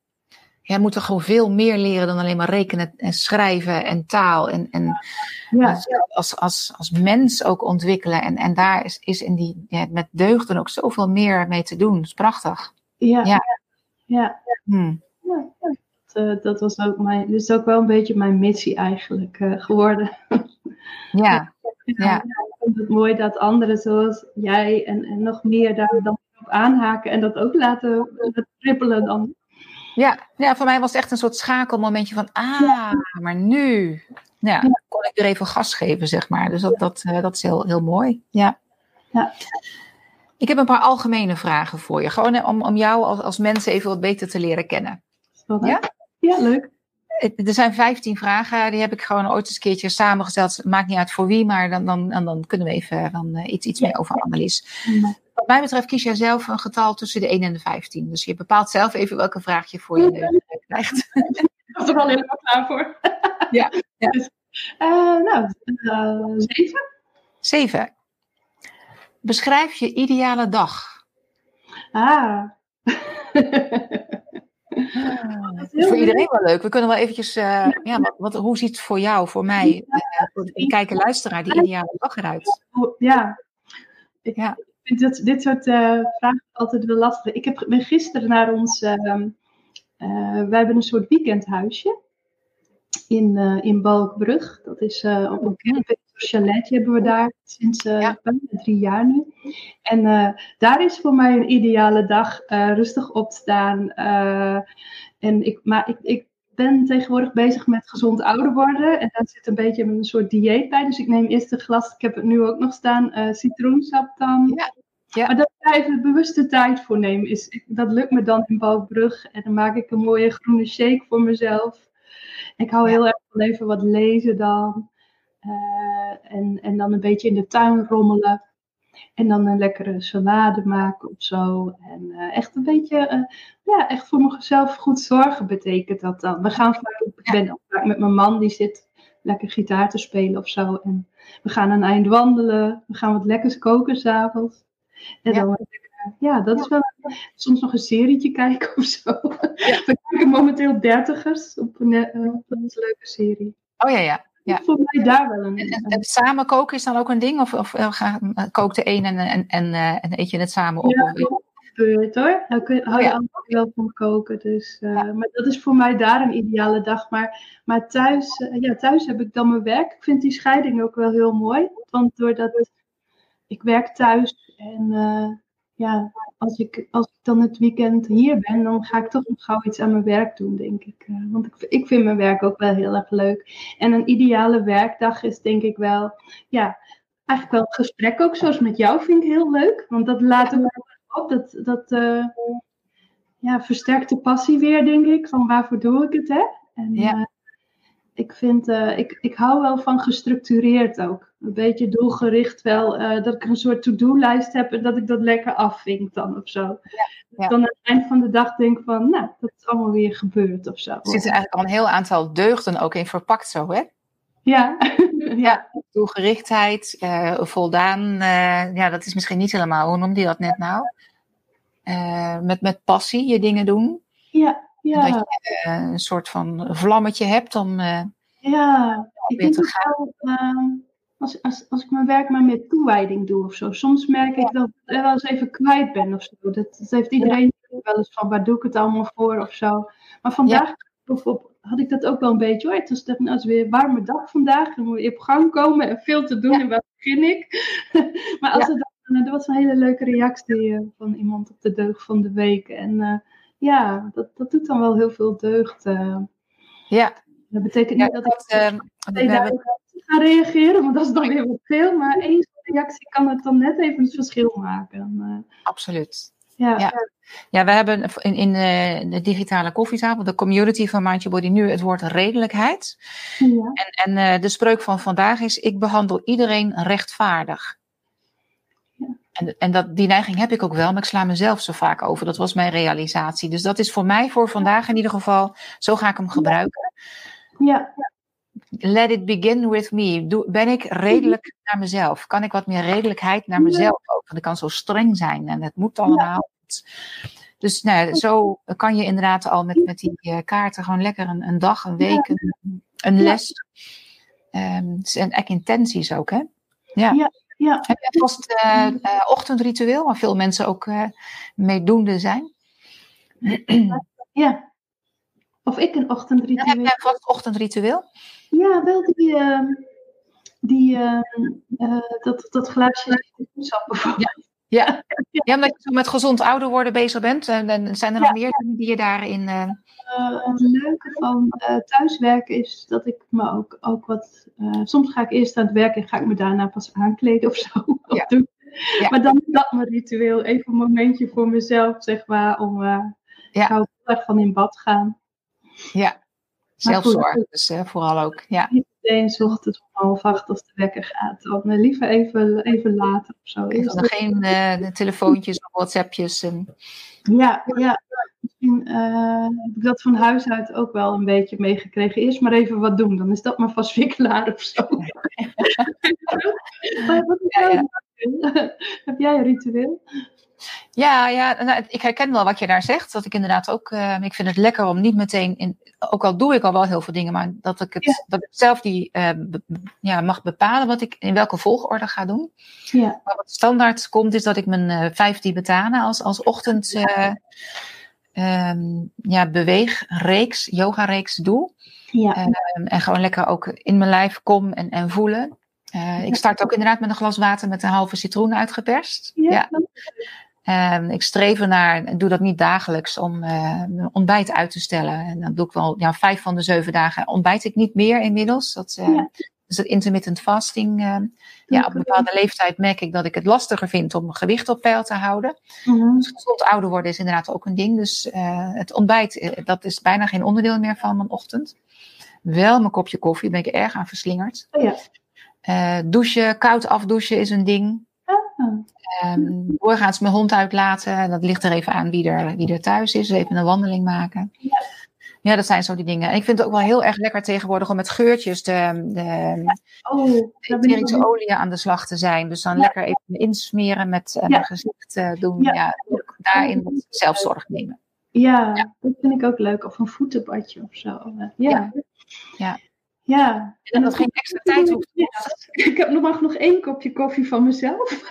ja, moeten gewoon veel meer leren dan alleen maar rekenen en schrijven en taal. En, en ja. als, als, als mens ook ontwikkelen. En, en daar is, is in die, ja, met deugden ook zoveel meer mee te doen. Dat is prachtig. Ja. Ja. ja. Hmm. ja. Dat, uh, dat, was ook mijn, dus ook wel een beetje mijn missie eigenlijk uh, geworden. ja. ja. Ik vind het mooi dat anderen zoals jij en, en nog meer daar dan op aanhaken en dat ook laten rippelen dan. Ja, ja, voor mij was het echt een soort schakelmomentje van, ah, maar nu ja, kon ik weer even gas geven, zeg maar. Dus dat, dat, uh, dat is heel, heel mooi. Ja. ja. Ik heb een paar algemene vragen voor je. Gewoon om, om jou als, als mensen even wat beter te leren kennen. Ja? Ja, leuk. Er zijn 15 vragen, die heb ik gewoon ooit eens een keertje samengesteld. Maakt niet uit voor wie, maar dan, dan, dan kunnen we even dan, uh, iets, iets meer over Annelies. Wat mij betreft kies jij zelf een getal tussen de 1 en de 15. Dus je bepaalt zelf even welke vraag je voor je neus krijgt. <laughs> Ik was er al helemaal klaar voor. <laughs> Ja. ja. Dus, uh, nou, uh, 7. 7. Beschrijf je ideale dag. Ah. <laughs> Dat is voor iedereen wel leuk. We kunnen wel eventjes, uh, ja, wat, wat, hoe ziet het voor jou, voor mij, uh, voor de kijker luisteraar, die ideale dag eruit? Ja, ik ja. Vind dat, dit soort uh, vragen altijd wel lastig. Ik heb, ben gisteren naar ons, uh, wij hebben een soort weekendhuisje in, in Balkbrug. Dat is op een camping, chaletje hebben we daar sinds ja. drie jaar nu. En daar is voor mij een ideale dag, rustig opstaan. en ik, maar ik, ik ben tegenwoordig bezig met gezond ouder worden. En daar zit een beetje een soort dieet bij. Dus ik neem eerst een glas, ik heb het nu ook nog staan, uh, citroensap dan. Ja. Ja. Maar dat ik even bewuste tijd voor neem, is, dat lukt me dan in Balkbrug. En dan maak ik een mooie groene shake voor mezelf. Ik hou ja. heel erg van even wat lezen dan. Uh, en, en dan een beetje in de tuin rommelen. En dan een lekkere salade maken of zo. En uh, echt een beetje, uh, ja, echt voor mezelf goed zorgen betekent dat dan. We gaan vaak, ik ben ook vaak met mijn man, die zit lekker gitaar te spelen of zo. En we gaan een eind wandelen. We gaan wat lekkers koken s'avonds. En ja. dan, ja, dat is wel soms nog een serietje kijken of zo. Ja. <laughs> We kijken momenteel dertigers op een, uh, op een leuke serie. Oh ja, ja. Ja. Voor mij daar wel een. En, en, en, samen koken is dan ook een ding? Of, of uh, kookt de een en, en, en, uh, en eet je het samen op? Ja, dat gebeurt hoor. Daar kun, hou je oh, ja. allemaal wel van koken. Dus, uh, ja. Maar dat is voor mij daar een ideale dag. Maar, maar thuis, ja, thuis heb ik dan mijn werk. Ik vind die scheiding ook wel heel mooi. Want doordat ik werk thuis en ja, als ik, als ik dan het weekend hier ben, dan ga ik toch nog gauw iets aan mijn werk doen, denk ik. Uh, want ik, ik vind mijn werk ook wel heel erg leuk. En een ideale werkdag is denk ik wel, ja, eigenlijk wel het gesprek ook, zoals met jou, vind ik heel leuk. Want dat laat ook op, dat, dat uh, ja, versterkt de passie weer, denk ik, van waarvoor doe ik het, hè? En, ja. Uh, ik vind, uh, ik, ik hou wel van gestructureerd ook. Een beetje doelgericht wel, uh, dat ik een soort to-do-lijst heb en dat ik dat lekker afvink dan of zo. Ja, ja. Dan aan het eind van de dag denk van, nou, dat is allemaal weer gebeurd of zo. Er zitten eigenlijk al een heel aantal deugden ook in verpakt zo, hè? Ja. <laughs> ja. Doelgerichtheid, uh, voldaan, ja, dat is misschien niet helemaal, hoe noemde je dat net nou? met, met passie je dingen doen. Ja. Dat je uh, een soort van vlammetje hebt om. Uh, ja, ik denk wel. Uh, als, als, als ik mijn werk maar met toewijding doe of zo. Soms merk ik dat ik wel eens even kwijt ben of zo. Dat, dat heeft iedereen ja. wel eens van waar doe ik het allemaal voor of zo. Maar vandaag ja. op, had ik dat ook wel een beetje hoor. Het was nou, weer een warme dag vandaag. Dan moet je op gang komen en veel te doen. Ja. En waar begin ik? <laughs> maar als het dan, er was een hele leuke reactie van iemand op de deugd van de week. En ja, dat, dat doet dan wel heel veel deugd. Uh. Ja. Dat betekent niet ja, dat, dat ik we hebben... ga reageren, want dat is dan weer wat veel. Maar één reactie kan het dan net even het verschil maken. Uh, Absoluut. Ja. ja. Ja, we hebben in, in uh, de digitale koffietafel, de community van Mind Your Body, nu het woord redelijkheid. Ja. En, en de spreuk van vandaag is: Ik behandel iedereen rechtvaardig. Ja. En, en dat, die neiging heb ik ook wel, maar ik sla mezelf zo vaak over. Dat was mijn realisatie. Dus dat is voor mij voor vandaag in ieder geval, zo ga ik hem gebruiken. Ja. Let it begin with me. Doe, ben ik redelijk naar mezelf? Kan ik wat meer redelijkheid naar mezelf ook? Want ik kan zo streng zijn en het moet allemaal. Dus nou, zo kan je inderdaad al met, met die uh, kaarten gewoon lekker een, een dag, een week, een, een les. Um, en echt intenties ook, hè? Ja. Ja. ja. Heb je vast uh, uh, ochtendritueel, waar veel mensen ook meedoende zijn? Ja. Of ik een ochtendritueel. heb jij vast ochtendritueel? Ja, wel die, uh, die uh, uh, dat, dat glaasje sap bijvoorbeeld. Ja. Ja. omdat je zo met gezond ouder worden bezig bent. En zijn er nog meer dingen die je daarin... het leuke van thuiswerken is dat ik me ook, ook wat... soms ga ik eerst aan het werk en ga ik me daarna pas aankleden of zo. <laughs> Ja. Doen. Ja. Maar dan is dat mijn ritueel. Even een momentje voor mezelf, zeg maar. Om, ja. Ik hou heel erg van in bad gaan. Ja, zelfzorg. Dus uh, vooral ook. Ja. Meteen s ochtends om half acht als de wekker gaat. Dan liever even, even later of zo. Is dan geen uh, telefoontjes of whatsappjes. En... Ja, ja. Misschien heb ik dat van huis uit ook wel een beetje meegekregen. Eerst maar even wat doen. Dan is dat maar vast weer <laughs> klaar of zo. <laughs> <laughs> ja, ja. Heb jij een ritueel? Ja, ja nou, ik herken wel wat je daar zegt. Dat ik inderdaad ook, uh, ik vind het lekker om niet meteen, in, ook al doe ik al wel heel veel dingen, maar dat ik het ja. dat ik zelf die uh, be, ja, mag bepalen wat ik in welke volgorde ga doen. Ja. Maar wat standaard komt, is dat ik mijn uh, vijf Tibetanen als, als ochtend. Um, ja, beweegreeks, yoga-reeks doe. Ja. En gewoon lekker ook in mijn lijf kom en, en voelen. Uh, ik start ook inderdaad met een glas water met een halve citroen uitgeperst. Ja. ja. Um, ik streef ernaar, en doe dat niet dagelijks, om uh, ontbijt uit te stellen. En dan doe ik wel, ja, vijf van de zeven dagen ontbijt ik niet meer inmiddels. Dat, uh, ja. Dus dat intermittent fasting. ja, op een bepaalde leeftijd merk ik dat ik het lastiger vind om mijn gewicht op peil te houden. Mm-hmm. Dus gezond ouder worden is inderdaad ook een ding. Dus het ontbijt, dat is bijna geen onderdeel meer van mijn ochtend. Wel mijn kopje koffie, daar ben ik erg aan verslingerd. Oh ja. Douchen, koud afdouchen is een ding. Um, doorgaans mijn hond uitlaten. Dat ligt er even aan wie er, wie er thuis is. Even een wandeling maken. Ja. ja, dat zijn zo die dingen. En ik vind het ook wel heel erg lekker tegenwoordig om met geurtjes de, de, oh, etherische olie aan de slag te zijn. Dus dan ja. lekker even insmeren met uh, mijn gezicht uh, doen. Ja. daarin wat zelfzorg nemen. Ja, dat vind ik ook leuk. Of een voetenbadje of zo. ja. ja. Ja. En dat geen extra tijd hoeft te kosten. Ik heb nog, nog één kopje koffie van mezelf. <laughs>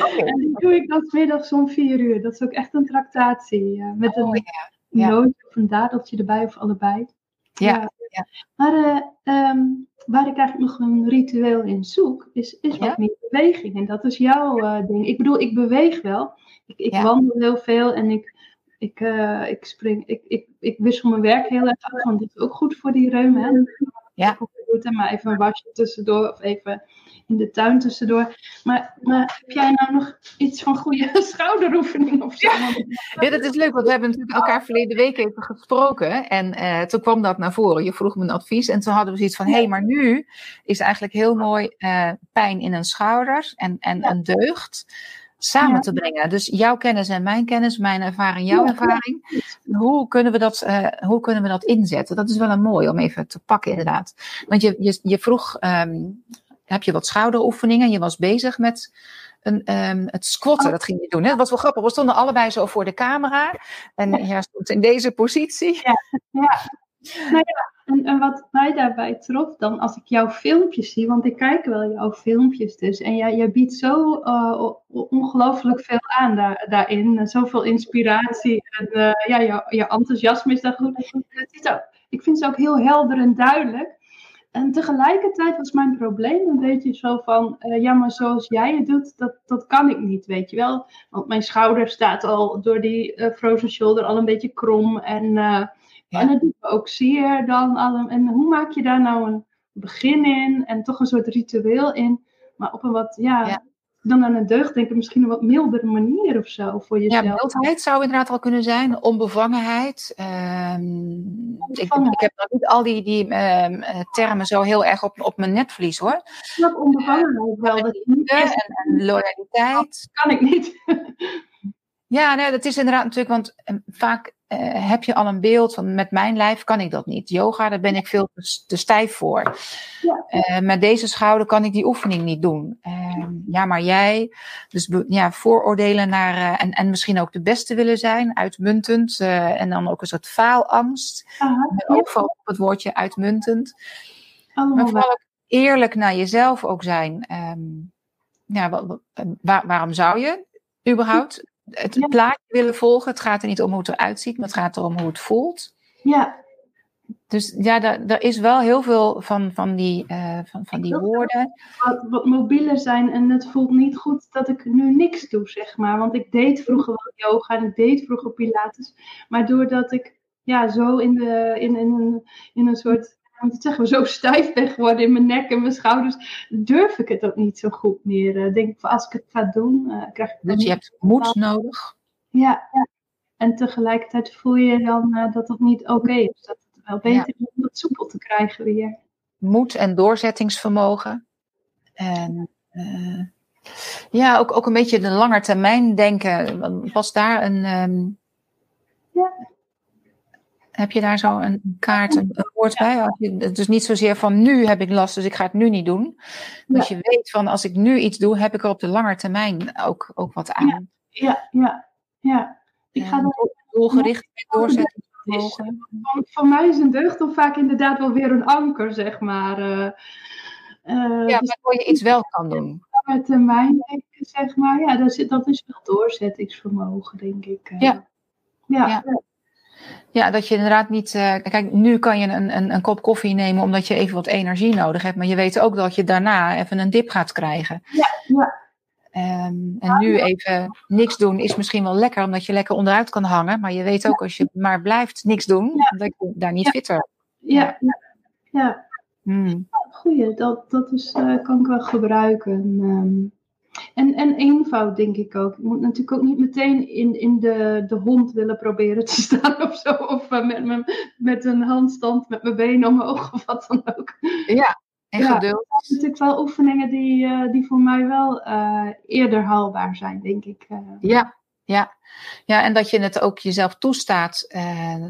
Okay. en die doe ik dan middags om vier uur. Dat is ook echt een tractatie. Uh, met oh, een ja. of een dadeltje erbij of allebei. Ja. ja. Maar uh, um, waar ik eigenlijk nog een ritueel in zoek, is, is wat meer beweging. En dat is jouw uh, ding. Ik bedoel, ik beweeg wel. Ik, ik wandel heel veel en ik, ik, ik spring, ik, ik, ik wissel mijn werk heel erg af, want dat is ook goed voor die reum. Ja. En maar even een wasje tussendoor of even in de tuin tussendoor. Maar, maar heb jij nou nog iets van goede <laughs> schouderoefening of zo? Ja, dat is leuk, want we hebben natuurlijk elkaar verleden week even gesproken. En uh, toen kwam dat naar voren. Je vroeg me een advies en toen hadden we zoiets van: hé, hey, maar nu is eigenlijk heel mooi uh, pijn in een schouder en, en ja. een deugd samen ja. te brengen. Dus jouw kennis en mijn kennis, mijn ervaring, jouw ja, ervaring. Hoe kunnen, we dat, uh, hoe kunnen we dat inzetten? Dat is wel een mooi om even te pakken, inderdaad. Want je, je, je vroeg, um, heb je wat schouderoefeningen? Je was bezig met een, um, het squatten, oh. dat ging je doen. Hè? Dat was wel grappig. We stonden allebei zo voor de camera. En jij ja, stond in deze positie. Ja, ja. Nou ja, en, en, wat mij daarbij trof dan, als ik jouw filmpjes zie, want ik kijk wel jouw filmpjes dus, en jij, jij biedt zo uh, ongelooflijk veel aan daar, daarin, zoveel inspiratie en uh, ja, jouw, jouw enthousiasme is daar goed. Ook, ik vind ze ook heel helder en duidelijk. En tegelijkertijd was mijn probleem een beetje zo van, uh, ja, maar zoals jij het doet, dat, dat kan ik niet, weet je wel. Want mijn schouder staat al door die frozen shoulder al een beetje krom en... Ja. En dat doet ook zeer dan. Alle, en hoe maak je daar nou een begin in en toch een soort ritueel in, maar op een wat, ja, ja. dan aan een deugd denk ik misschien een wat mildere manier of zo voor jezelf. Ja, mildheid zou inderdaad al kunnen zijn. Onbevangenheid. Ehm, ik, ik, heb nog niet al die, die ehm, eh, termen zo heel erg op, op mijn netvlies hoor. Ik onbevangenheid wel. Dat niet en, en, loyaliteit. Dat kan ik niet. <laughs> ja, nee, dat is inderdaad natuurlijk, want ehm, vaak uh, heb je al een beeld van met mijn lijf kan ik dat niet. Yoga, daar ben ik veel te, stijf voor. Ja. Uh, met deze schouder kan ik die oefening niet doen. Uh, ja, maar jij, dus ja, vooroordelen naar, en, en misschien ook de beste willen zijn, uitmuntend. en dan ook een soort faalangst. Aha, ook op het woordje uitmuntend. Allemaal maar vooral ook eerlijk naar jezelf ook zijn. Um, ja, waar, waarom zou je überhaupt het plaatje willen volgen. Het gaat er niet om hoe het eruit ziet, maar het gaat erom hoe het voelt. Ja. Dus ja, daar, is wel heel veel van, van die, uh, van, van die woorden. Wat, wat mobieler zijn en het voelt niet goed dat ik nu niks doe, zeg maar. Want ik deed vroeger wel yoga en ik deed vroeger pilates. Maar doordat ik ja, zo in, de, in, in, een, in een soort want het zeggen, zo stijf ben geworden in mijn nek en mijn schouders, durf ik het ook niet zo goed meer. Uh, denk ik, als ik het ga doen, uh, krijg ik. Dus je hebt moed nodig. Ja, ja, en tegelijkertijd voel je dan uh, dat het niet oké is. Dat het wel beter is om het soepel te krijgen weer. Moed en doorzettingsvermogen. En ja, ook, ook een beetje de langetermijn denken. Was daar een. Um, ja heb je daar zo een kaart, een, woord bij? Dus niet zozeer van nu heb ik last, dus ik ga het nu niet doen. Dat je weet van als ik nu iets doe, heb ik er op de lange termijn ook, ook wat aan. Ja, ja, ja. Ik ga er doelgericht doorzetten. Van, van mij is een deugd dan vaak inderdaad wel weer een anker, zeg maar. Uh, ja, dus waardoor je iets wel kan doen. Lange termijn, zeg maar. Ja, dat is, dat is wel doorzettingsvermogen, denk ik. Ja. ja. ja. Ja, dat je inderdaad niet. Uh, kijk, nu kan je een, een, een, kop koffie nemen omdat je even wat energie nodig hebt. Maar je weet ook dat je daarna even een dip gaat krijgen. Ja, ja. Um, en nu even niks doen is misschien wel lekker, omdat je lekker onderuit kan hangen. Maar je weet ook als je maar blijft niks doen, dat je daar niet fitter. Ja, ja. ja. Hmm. Goeie, dat, dat is, uh, kan ik wel gebruiken. Um, en, en eenvoud, denk ik ook. Je moet natuurlijk ook niet meteen in, in de, de hond willen proberen te <laughs> staan of zo. Of uh, met, met, met een handstand met mijn benen omhoog of wat dan ook. Ja, en ja, geduld. Dat zijn natuurlijk wel oefeningen die, uh, die voor mij wel uh, eerder haalbaar zijn, denk ik. Ja, ja. ja, en dat je het ook jezelf toestaat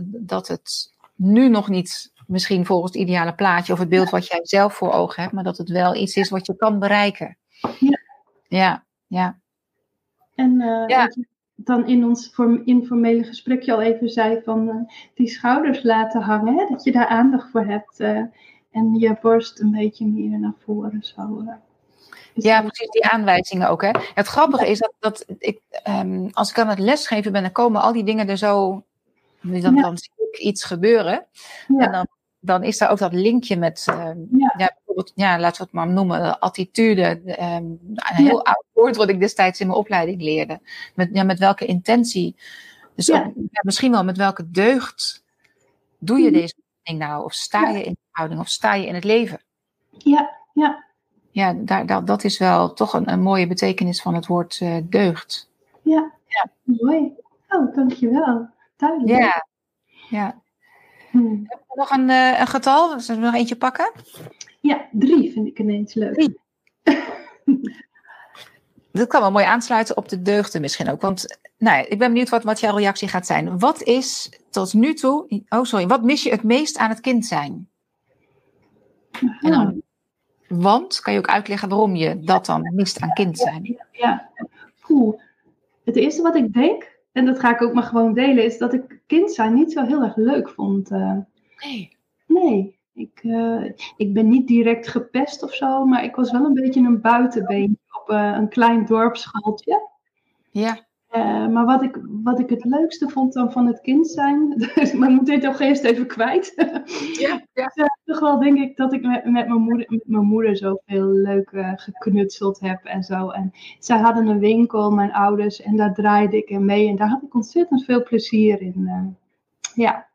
dat het nu nog niet misschien volgens het ideale plaatje of het beeld wat jij zelf voor ogen hebt, maar dat het wel iets is wat je kan bereiken. Ja. Ja, ja. En uh, ja. dan in ons informele gesprekje al even zei van uh, die schouders laten hangen, hè, dat je daar aandacht voor hebt. Uh, en je borst een beetje meer naar voren zo. ja, precies, die aanwijzingen ook. Hè. Het grappige is dat, dat ik, um, als ik aan het lesgeven ben, dan komen al die dingen er zo. Dan, dan zie ik iets gebeuren. En dan dan is daar ook dat linkje met, uh, ja. Ja. bijvoorbeeld, ja, laten we het maar noemen, attitude. Um, een heel oud woord wat ik destijds in mijn opleiding leerde. Met, ja, met welke intentie. Dus ook, misschien wel met welke deugd doe je mhm. deze ding nou? Of sta je in de houding? Of sta je in het leven? Ja, ja. Ja, daar, dat, dat is wel toch een, een mooie betekenis van het woord uh, deugd. Ja, ja, mooi. Oh, dankjewel. Duidelijk. Ja, ja. Hmm. Heb je nog een, uh, een getal? Zullen we nog eentje pakken? Ja, drie vind ik ineens leuk. Drie. <laughs> Dat kan wel mooi aansluiten op de deugden misschien ook. Want nou ja, ik ben benieuwd wat, wat jouw reactie gaat zijn. Wat is tot nu toe... Oh, sorry. Wat mis je het meest aan het kind zijn? En dan, want, kan je ook uitleggen waarom je dat dan mist aan kind zijn? Ja. Het eerste wat ik denk en dat ga ik ook maar gewoon delen, is dat ik kind zijn niet zo heel erg leuk vond. Uh, nee. Nee. Ik, uh, ik ben niet direct gepest of zo, maar ik was wel een beetje een buitenbeentje op uh, een klein dorpsschooltje. Ja. Uh, maar wat ik, wat ik het leukste vond dan van het kind zijn, <laughs> maar ik moet dit toch eerst even kwijt. Ja, ja. Dus, <laughs> toch wel denk ik dat ik met, met, mijn, moeder, met mijn moeder zoveel leuk geknutseld heb en zo. En zij hadden een winkel, mijn ouders, en daar draaide ik in mee. En daar had ik ontzettend veel plezier in. Ja.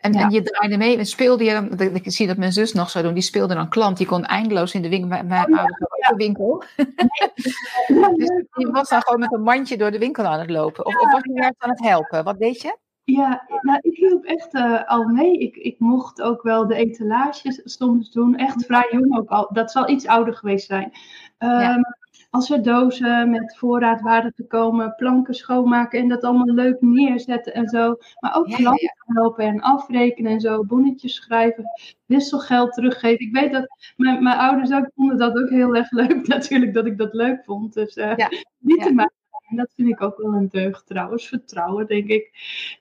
En, ja. en, je draaide mee en speelde je, ik zie dat mijn zus nog zo doen, die speelde dan klant, die kon eindeloos in de winkel. Mijn, mijn oh, winkel. <laughs> dus je was dan gewoon met een mandje door de winkel aan het lopen. Of, of was je juist aan het helpen? Wat deed je? Ja, nou, ik hielp echt uh, al mee. Ik, ik mocht ook wel de etalages soms doen. Echt vrij jong ook al. Dat zal iets ouder geweest zijn. Um, Als er dozen met voorraad waren te komen, planken schoonmaken en dat allemaal leuk neerzetten en zo. Maar ook klanten helpen en afrekenen en zo. Bonnetjes schrijven, wisselgeld teruggeven. Ik weet dat mijn, mijn ouders ook vonden dat ook heel erg leuk <laughs> natuurlijk, dat ik dat leuk vond. Dus uh, niet te maken. En dat vind ik ook wel een deugd trouwens. Vertrouwen, denk ik.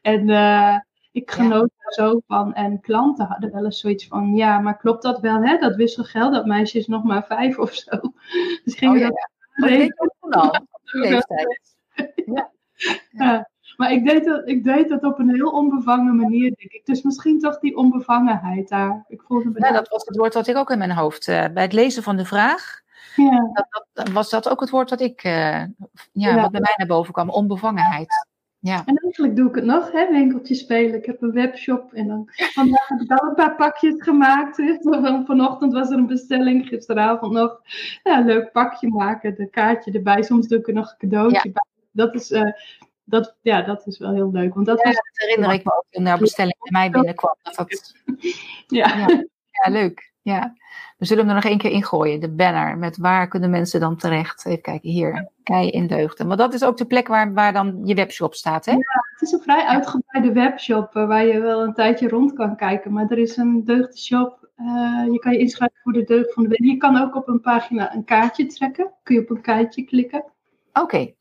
En uh, ik genoot daar zo van. En klanten hadden wel eens zoiets van: ja, maar klopt dat wel, hè? Dat wisselgeld, dat meisje is nog maar vijf of zo. <laughs> Dus gingen oh, ja. dat. <laughs> Leeftijd? Ja. ja. Maar ik deed, dat, ik deed dat op een heel onbevangen manier, denk ik. Dus misschien toch die onbevangenheid daar. Ik voelde ja, dat was het woord wat ik ook in mijn hoofd. Uh, bij het lezen van de vraag ja. Dat, dat, was dat ook het woord dat ik, uh, ja, ja, wat bij mij naar boven kwam, onbevangenheid. Ja. En eigenlijk doe ik het nog, hè, winkeltje spelen. Ik heb een webshop en dan vandaag heb ik al een paar pakjes gemaakt. <laughs> Vanochtend was er een bestelling, gisteravond nog. Ja, leuk pakje maken, de kaartje erbij. Soms doe ik er nog een cadeautje bij. Dat is, uh, dat, ja, dat is wel heel leuk. Want dat, ja, was... dat herinner ik me ook toen de bestelling bij mij binnenkwam. Dat <laughs> ja. Ja, leuk. Ja. We zullen hem er nog één keer ingooien, de banner. Met waar kunnen mensen dan terecht? Even kijken, hier. Kei in Deugden. Maar dat is ook de plek waar, waar dan je webshop staat, hè? Ja, het is een vrij uitgebreide webshop eh, waar je wel een tijdje rond kan kijken. Maar er is een deugdenshop. Uh, je kan je inschrijven voor de deugd van de week. Je kan ook op een pagina een kaartje trekken. Kun je op een kaartje klikken. Oké.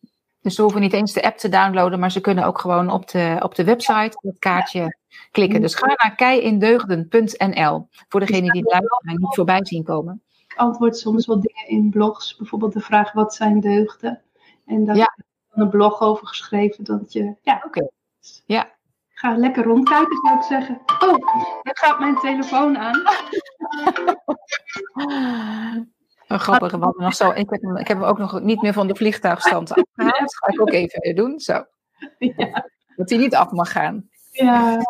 Dus ze hoeven niet eens de app te downloaden, maar ze kunnen ook gewoon op de, op de website het kaartje klikken. Dus ga naar keiindeugden.nl voor degenen die het luisteren en niet voorbij zien komen. Ik antwoord soms wel dingen in blogs, bijvoorbeeld de vraag wat zijn deugden? En daar heb ik een blog over geschreven dat je, ja, oké. Ja. Ga lekker rondkijken, zou ik zeggen. Oh, daar gaat mijn telefoon aan. <laughs> Oh, grappig, we nog zo. Ik heb, hem, ik heb hem ook nog niet meer van de vliegtuigstand <laughs> afgehaald. Dat ga ik ook even doen. Zo. Ja. Dat hij niet af mag gaan. Ja.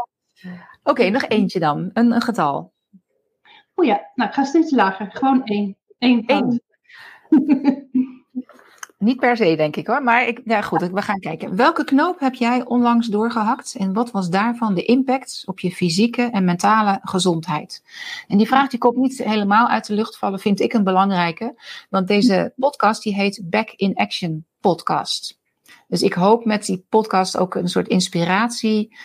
Oké, nog eentje dan. Een, een getal. O ja, nou, ik ga steeds lager. Gewoon één. Eén. Eén. <laughs> Niet per se, denk ik hoor. Maar ik, ja, goed, we gaan kijken. Welke knoop heb jij onlangs doorgehakt? En wat was daarvan de impact op je fysieke en mentale gezondheid? En die vraag die komt niet helemaal uit de lucht vallen, vind ik een belangrijke. Want deze podcast die heet Back in Action Podcast. Dus ik hoop met die podcast ook een soort inspiratie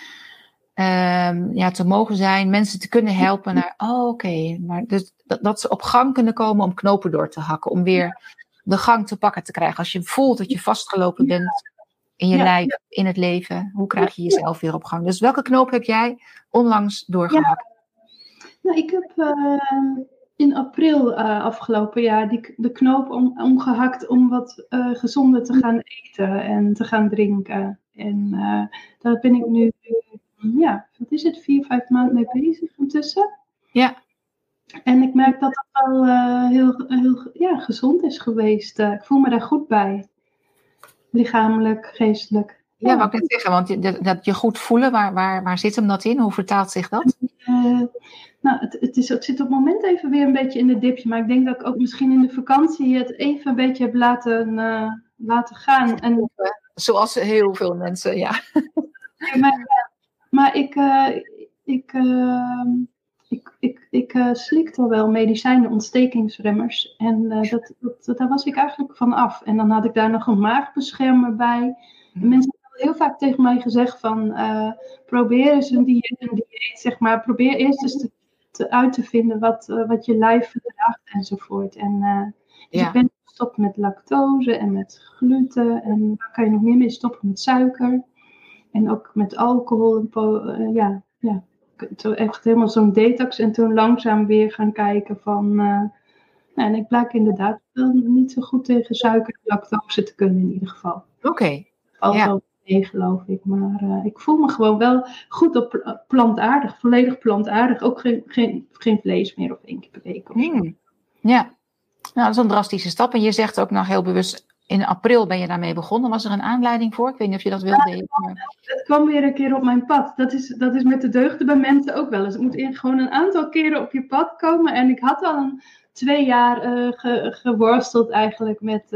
um, ja, te mogen zijn, mensen te kunnen helpen naar, oh oké, maar dus dat, ze op gang kunnen komen om knopen door te hakken, om weer de gang te pakken te krijgen. Als je voelt dat je vastgelopen bent in je lijf, in het leven, hoe krijg je jezelf weer op gang? Dus welke knoop heb jij onlangs doorgehakt? Nou, ik heb uh, in april uh, afgelopen jaar die, de knoop om, omgehakt om wat uh, gezonder te gaan eten en te gaan drinken. En daar ben ik nu ja, wat is het, vier, vijf maanden mee bezig intussen. Ja. En ik merk dat het wel uh, heel, heel ja, gezond is geweest. Uh, ik voel me daar goed bij. Lichamelijk, geestelijk. Ja, ja wat ik net zeggen, want dat, dat, je goed voelen, waar, waar, waar zit hem dat in? Hoe vertaalt zich dat? Uh, nou, het, het, is, het zit op het moment even weer een beetje in de dipje. Maar ik denk dat ik ook misschien in de vakantie het even een beetje heb laten, laten gaan. En, Zoals heel veel mensen, ja. maar, maar ik, ik, ik, ik, ik uh, slikte wel medicijnen, ontstekingsremmers. En dat, dat, daar was ik eigenlijk van af. En dan had ik daar nog een maagbeschermer bij. En mensen hebben heel vaak tegen mij gezegd van... probeer eens een dieet, een dieet, zeg maar. Probeer eerst eens te, te uit te vinden wat, wat je lijf verdraagt enzovoort. En dus ja. ik ben gestopt met lactose en met gluten. En waar kan je nog meer mee stoppen met suiker? En ook met alcohol. Uh, ja, ja, echt helemaal zo'n detox. En toen langzaam weer gaan kijken van. Uh, nou, en ik blijk inderdaad wel niet zo goed tegen suiker en lactose te kunnen in ieder geval. Oké. Okay. Ja. mee, geloof ik. Maar uh, ik voel me gewoon wel goed op plantaardig. Volledig plantaardig. Ook geen, geen, geen vlees meer of één keer per week. Hmm. Ja. Nou, dat is een drastische stap. En je zegt ook nog heel bewust in april ben je daarmee begonnen. Was er een aanleiding voor? Ik weet niet of je dat wilde. Ja, het kwam weer een keer op mijn pad. Dat is, dat is met de deugden bij mensen ook wel eens. Het moet gewoon een aantal keren op je pad komen. En ik had al een twee jaar geworsteld eigenlijk met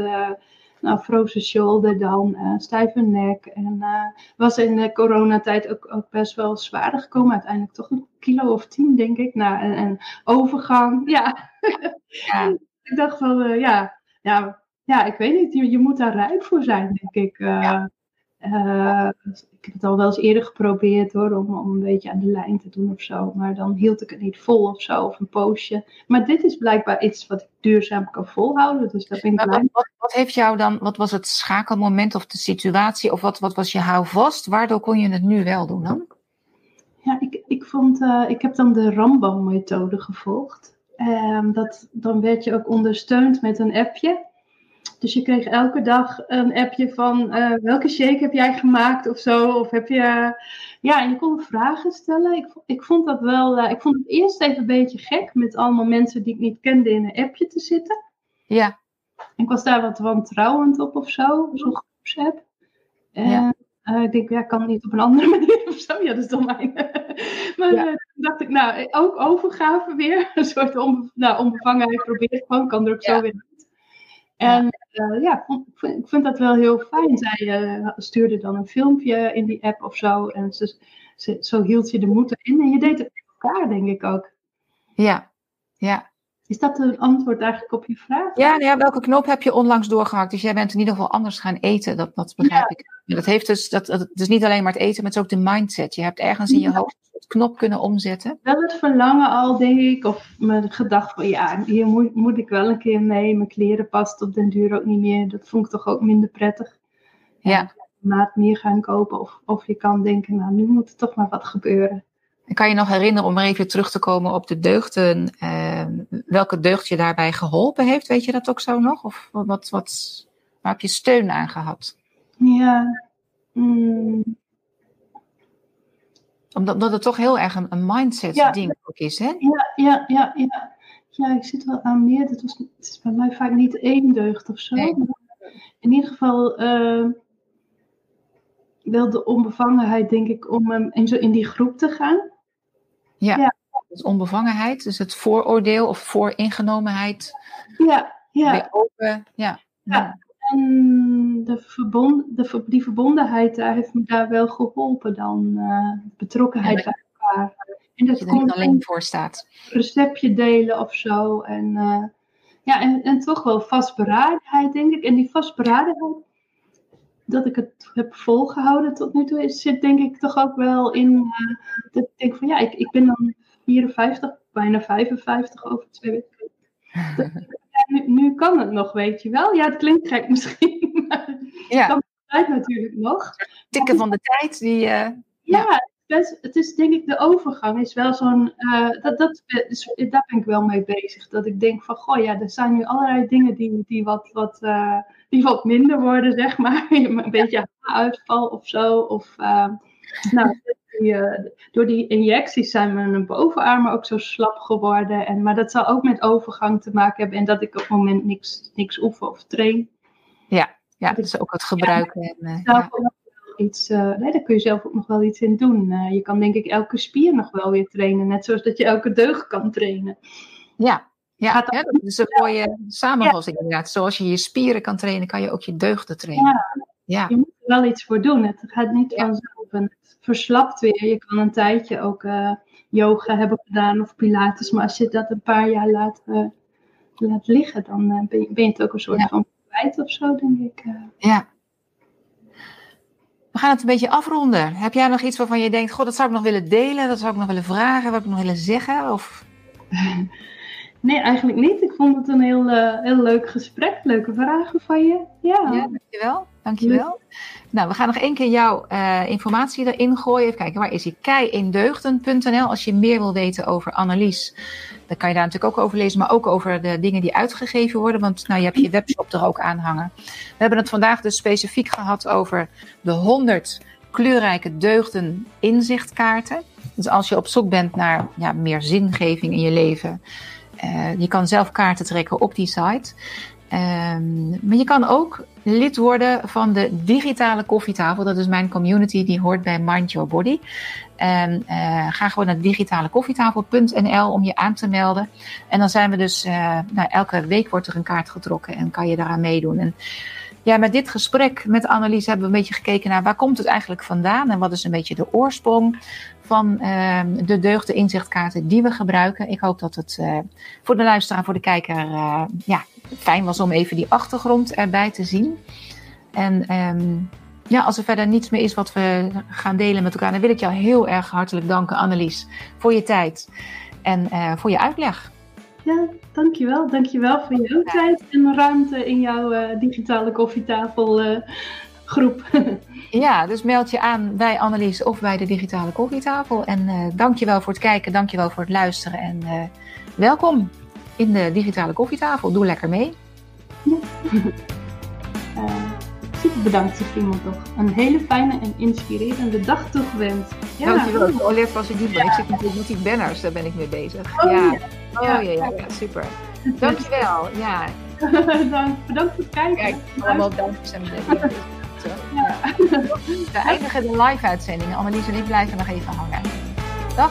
nou, frozen shoulder dan, uh, stijve nek. En uh, was in de coronatijd ook, ook best wel zwaarder gekomen. Uiteindelijk toch een kilo of tien, denk ik. Nou, en, en overgang, ja. ja. <laughs> ik dacht van, uh, ja, ja, ja, ik weet niet. Je, je moet daar rijp voor zijn, denk ik. Ja. Uh, ik heb het al wel eens eerder geprobeerd hoor, om, om een beetje aan de lijn te doen of zo. Maar dan hield ik het niet vol of zo, of een poosje. Maar dit is blijkbaar iets wat ik duurzaam kan volhouden. Dus dat ben ik blij. Wat, wat, heeft jou dan, wat was het schakelmoment of de situatie? Of wat, wat was je houvast? Waardoor kon je het nu wel doen dan? Ja, ik, ik, vond, uh, ik heb dan de Rambam-methode gevolgd. Um, dat, dan werd je ook ondersteund met een appje. Dus je kreeg elke dag een appje van uh, welke shake heb jij gemaakt of zo. Of heb je. Ja, en je kon vragen stellen. Ik, ik vond dat wel. Uh, ik vond het eerst even een beetje gek met allemaal mensen die ik niet kende in een appje te zitten. Ja. Ik was daar wat wantrouwend op of zo, zo'n groepsapp. En ja. Uh, ik denk, ja, kan niet op een andere <laughs> manier of zo. Ja, dat is dan mijn. <laughs> maar ja. dacht ik, nou, ook overgave weer. <laughs> Een soort onbe nou, onbevangenheid probeer ik gewoon, kan er ook zo weer en uh, ja, ik vind dat wel heel fijn. Zij uh, stuurde dan een filmpje in die app of zo. En ze, zo hield je de moed in. En je deed het met elkaar, denk ik ook. Ja, ja. Is dat een antwoord eigenlijk op je vraag? Ja, nou ja, welke knop heb je onlangs doorgehakt? Dus jij bent in ieder geval anders gaan eten, dat, dat begrijp ik. Dat heeft dus, dat, het is niet alleen maar het eten, maar het is ook de mindset. Je hebt ergens in je hoofd het knop kunnen omzetten. Wel het verlangen al, denk ik, of mijn gedachte van ja, hier moet, moet ik wel een keer mee. Mijn kleren past op den duur ook niet meer. Dat vond ik toch ook minder prettig. Ja. Maat meer gaan kopen. Of, of je kan denken, nou, nu moet er toch maar wat gebeuren. Kan je nog herinneren, om maar even terug te komen op de deugden, eh, welke deugd je daarbij geholpen heeft? Weet je dat ook zo nog? Of wat, wat, waar heb je steun aan gehad? Ja. Mm. Omdat, het toch heel erg een, een mindset ja. ding ook is, hè? Ja, ja, ja, ja. Ja, ik zit wel aan meer. Dat was, het is bij mij vaak niet één deugd of zo. Nee. In ieder geval uh, wel de onbevangenheid, denk ik, om in, zo in die groep te gaan. Ja, ja. Dus onbevangenheid, dus het vooroordeel of vooringenomenheid. Ja, ja. Weer open, ja. ja. En de verbond, de, die verbondenheid daar heeft me daar wel geholpen dan. Uh, betrokkenheid bij elkaar. En dat, dat je er niet alleen voor staat. Receptje delen of zo. En, uh, ja, en, en toch wel vastberadenheid, denk ik. En die vastberadenheid, dat ik het heb volgehouden tot nu toe, zit denk ik toch ook wel in. Uh, dat ik denk van ja, ik, ik ben dan 54, bijna 55 over twee weken. Dat, nu, nu, kan het nog, weet je wel. Ja, het klinkt gek <laughs> misschien. Maar ja. kan de tijd natuurlijk nog. Tikken van de tijd. Die, uh, ja, ja. Best, het is denk ik de overgang is wel zo'n. Uh, dat, dat, daar ben ik wel mee bezig. Dat ik denk van goh, ja, er zijn nu allerlei dingen die, die, wat, wat, uh, die wat minder worden, zeg maar. <laughs> Een beetje uitval of zo. Of, nou, die, door die injecties zijn mijn bovenarmen ook zo slap geworden. En, maar dat zal ook met overgang te maken hebben en dat ik op het moment niks, niks oefen of train. Ja, ja dus ook het gebruiken. Ja, en, ja. Iets, uh, nee, daar kun je zelf ook nog wel iets in doen. Uh, je kan denk ik elke spier nog wel weer trainen, net zoals dat je elke deugd kan trainen. Ja, ja, ja dat is een mooie samenvatting ja. inderdaad. Zoals je je spieren kan trainen, kan je ook je deugden trainen. Ja, je moet er wel iets voor doen. Het gaat niet vanzelf. En het verslapt weer. Je kan een tijdje ook uh, yoga hebben gedaan of pilates. Maar als je dat een paar jaar laat, laat liggen, dan ben je, ben, je, het ook een soort van kwijt of zo, denk ik. Ja. We gaan het een beetje afronden. Heb jij nog iets waarvan je denkt, god, dat zou ik nog willen delen, dat zou ik nog willen vragen, wat ik nog willen zeggen? Of... <laughs> Nee, eigenlijk niet. Ik vond het een heel, uh, heel leuk gesprek. Leuke vragen van je. Ja, ja dankjewel. Dankjewel. Nou, we gaan nog één keer jouw uh, informatie erin gooien. Even kijken, waar is die? Keiindeugden.nl Als je meer wil weten over Annelies, dan kan je daar natuurlijk ook over lezen. Maar ook over de dingen die uitgegeven worden. Want nou, je hebt je webshop er ook aan hangen. We hebben het vandaag dus specifiek gehad over de 100 kleurrijke deugden inzichtkaarten. Dus als je op zoek bent naar ja, meer zingeving in je leven... Uh, je kan zelf kaarten trekken op die site. Um, maar je kan ook lid worden van de digitale koffietafel. Dat is mijn community, die hoort bij Mind Your Body. En uh, ga gewoon naar digitalekoffietafel.nl om je aan te melden. En dan zijn we dus, uh, nou, elke week wordt er een kaart getrokken en kan je daaraan meedoen. En ja, met dit gesprek met Annelies hebben we een beetje gekeken naar waar komt het eigenlijk vandaan en wat is een beetje de oorsprong van uh, de deugde inzichtkaarten die we gebruiken. Ik hoop dat het uh, voor de luisteraar, voor de kijker, uh, ja, fijn was om even die achtergrond erbij te zien. En um, ja, als er verder niets meer is wat we gaan delen met elkaar, dan wil ik jou heel erg hartelijk danken, Annelies, voor je tijd en uh, voor je uitleg. Ja, dankjewel. Dankjewel voor jouw ja. tijd en ruimte in jouw uh, digitale koffietafelgroep. Uh, <laughs> ja, dus meld je aan bij Annelies of bij de digitale koffietafel. En uh, dankjewel voor het kijken, dankjewel voor het luisteren en welkom in de digitale koffietafel. Doe lekker mee. Ja. <laughs> super bedankt, Simon, toch. Een hele fijne en inspirerende dag toegewenst. Ja. Dankjewel. Olef was het niet, ik zit natuurlijk met die banners, daar ben ik mee bezig. Oh, ja. Oh ja, ja, ja, super. <laughs> Dankjewel. Ja. <laughs> Dank, bedankt voor het kijken. Kijk, allemaal dank voor <laughs> ja. We eindigen de live-uitzending. Annelies en ik blijven nog even hangen. Dag.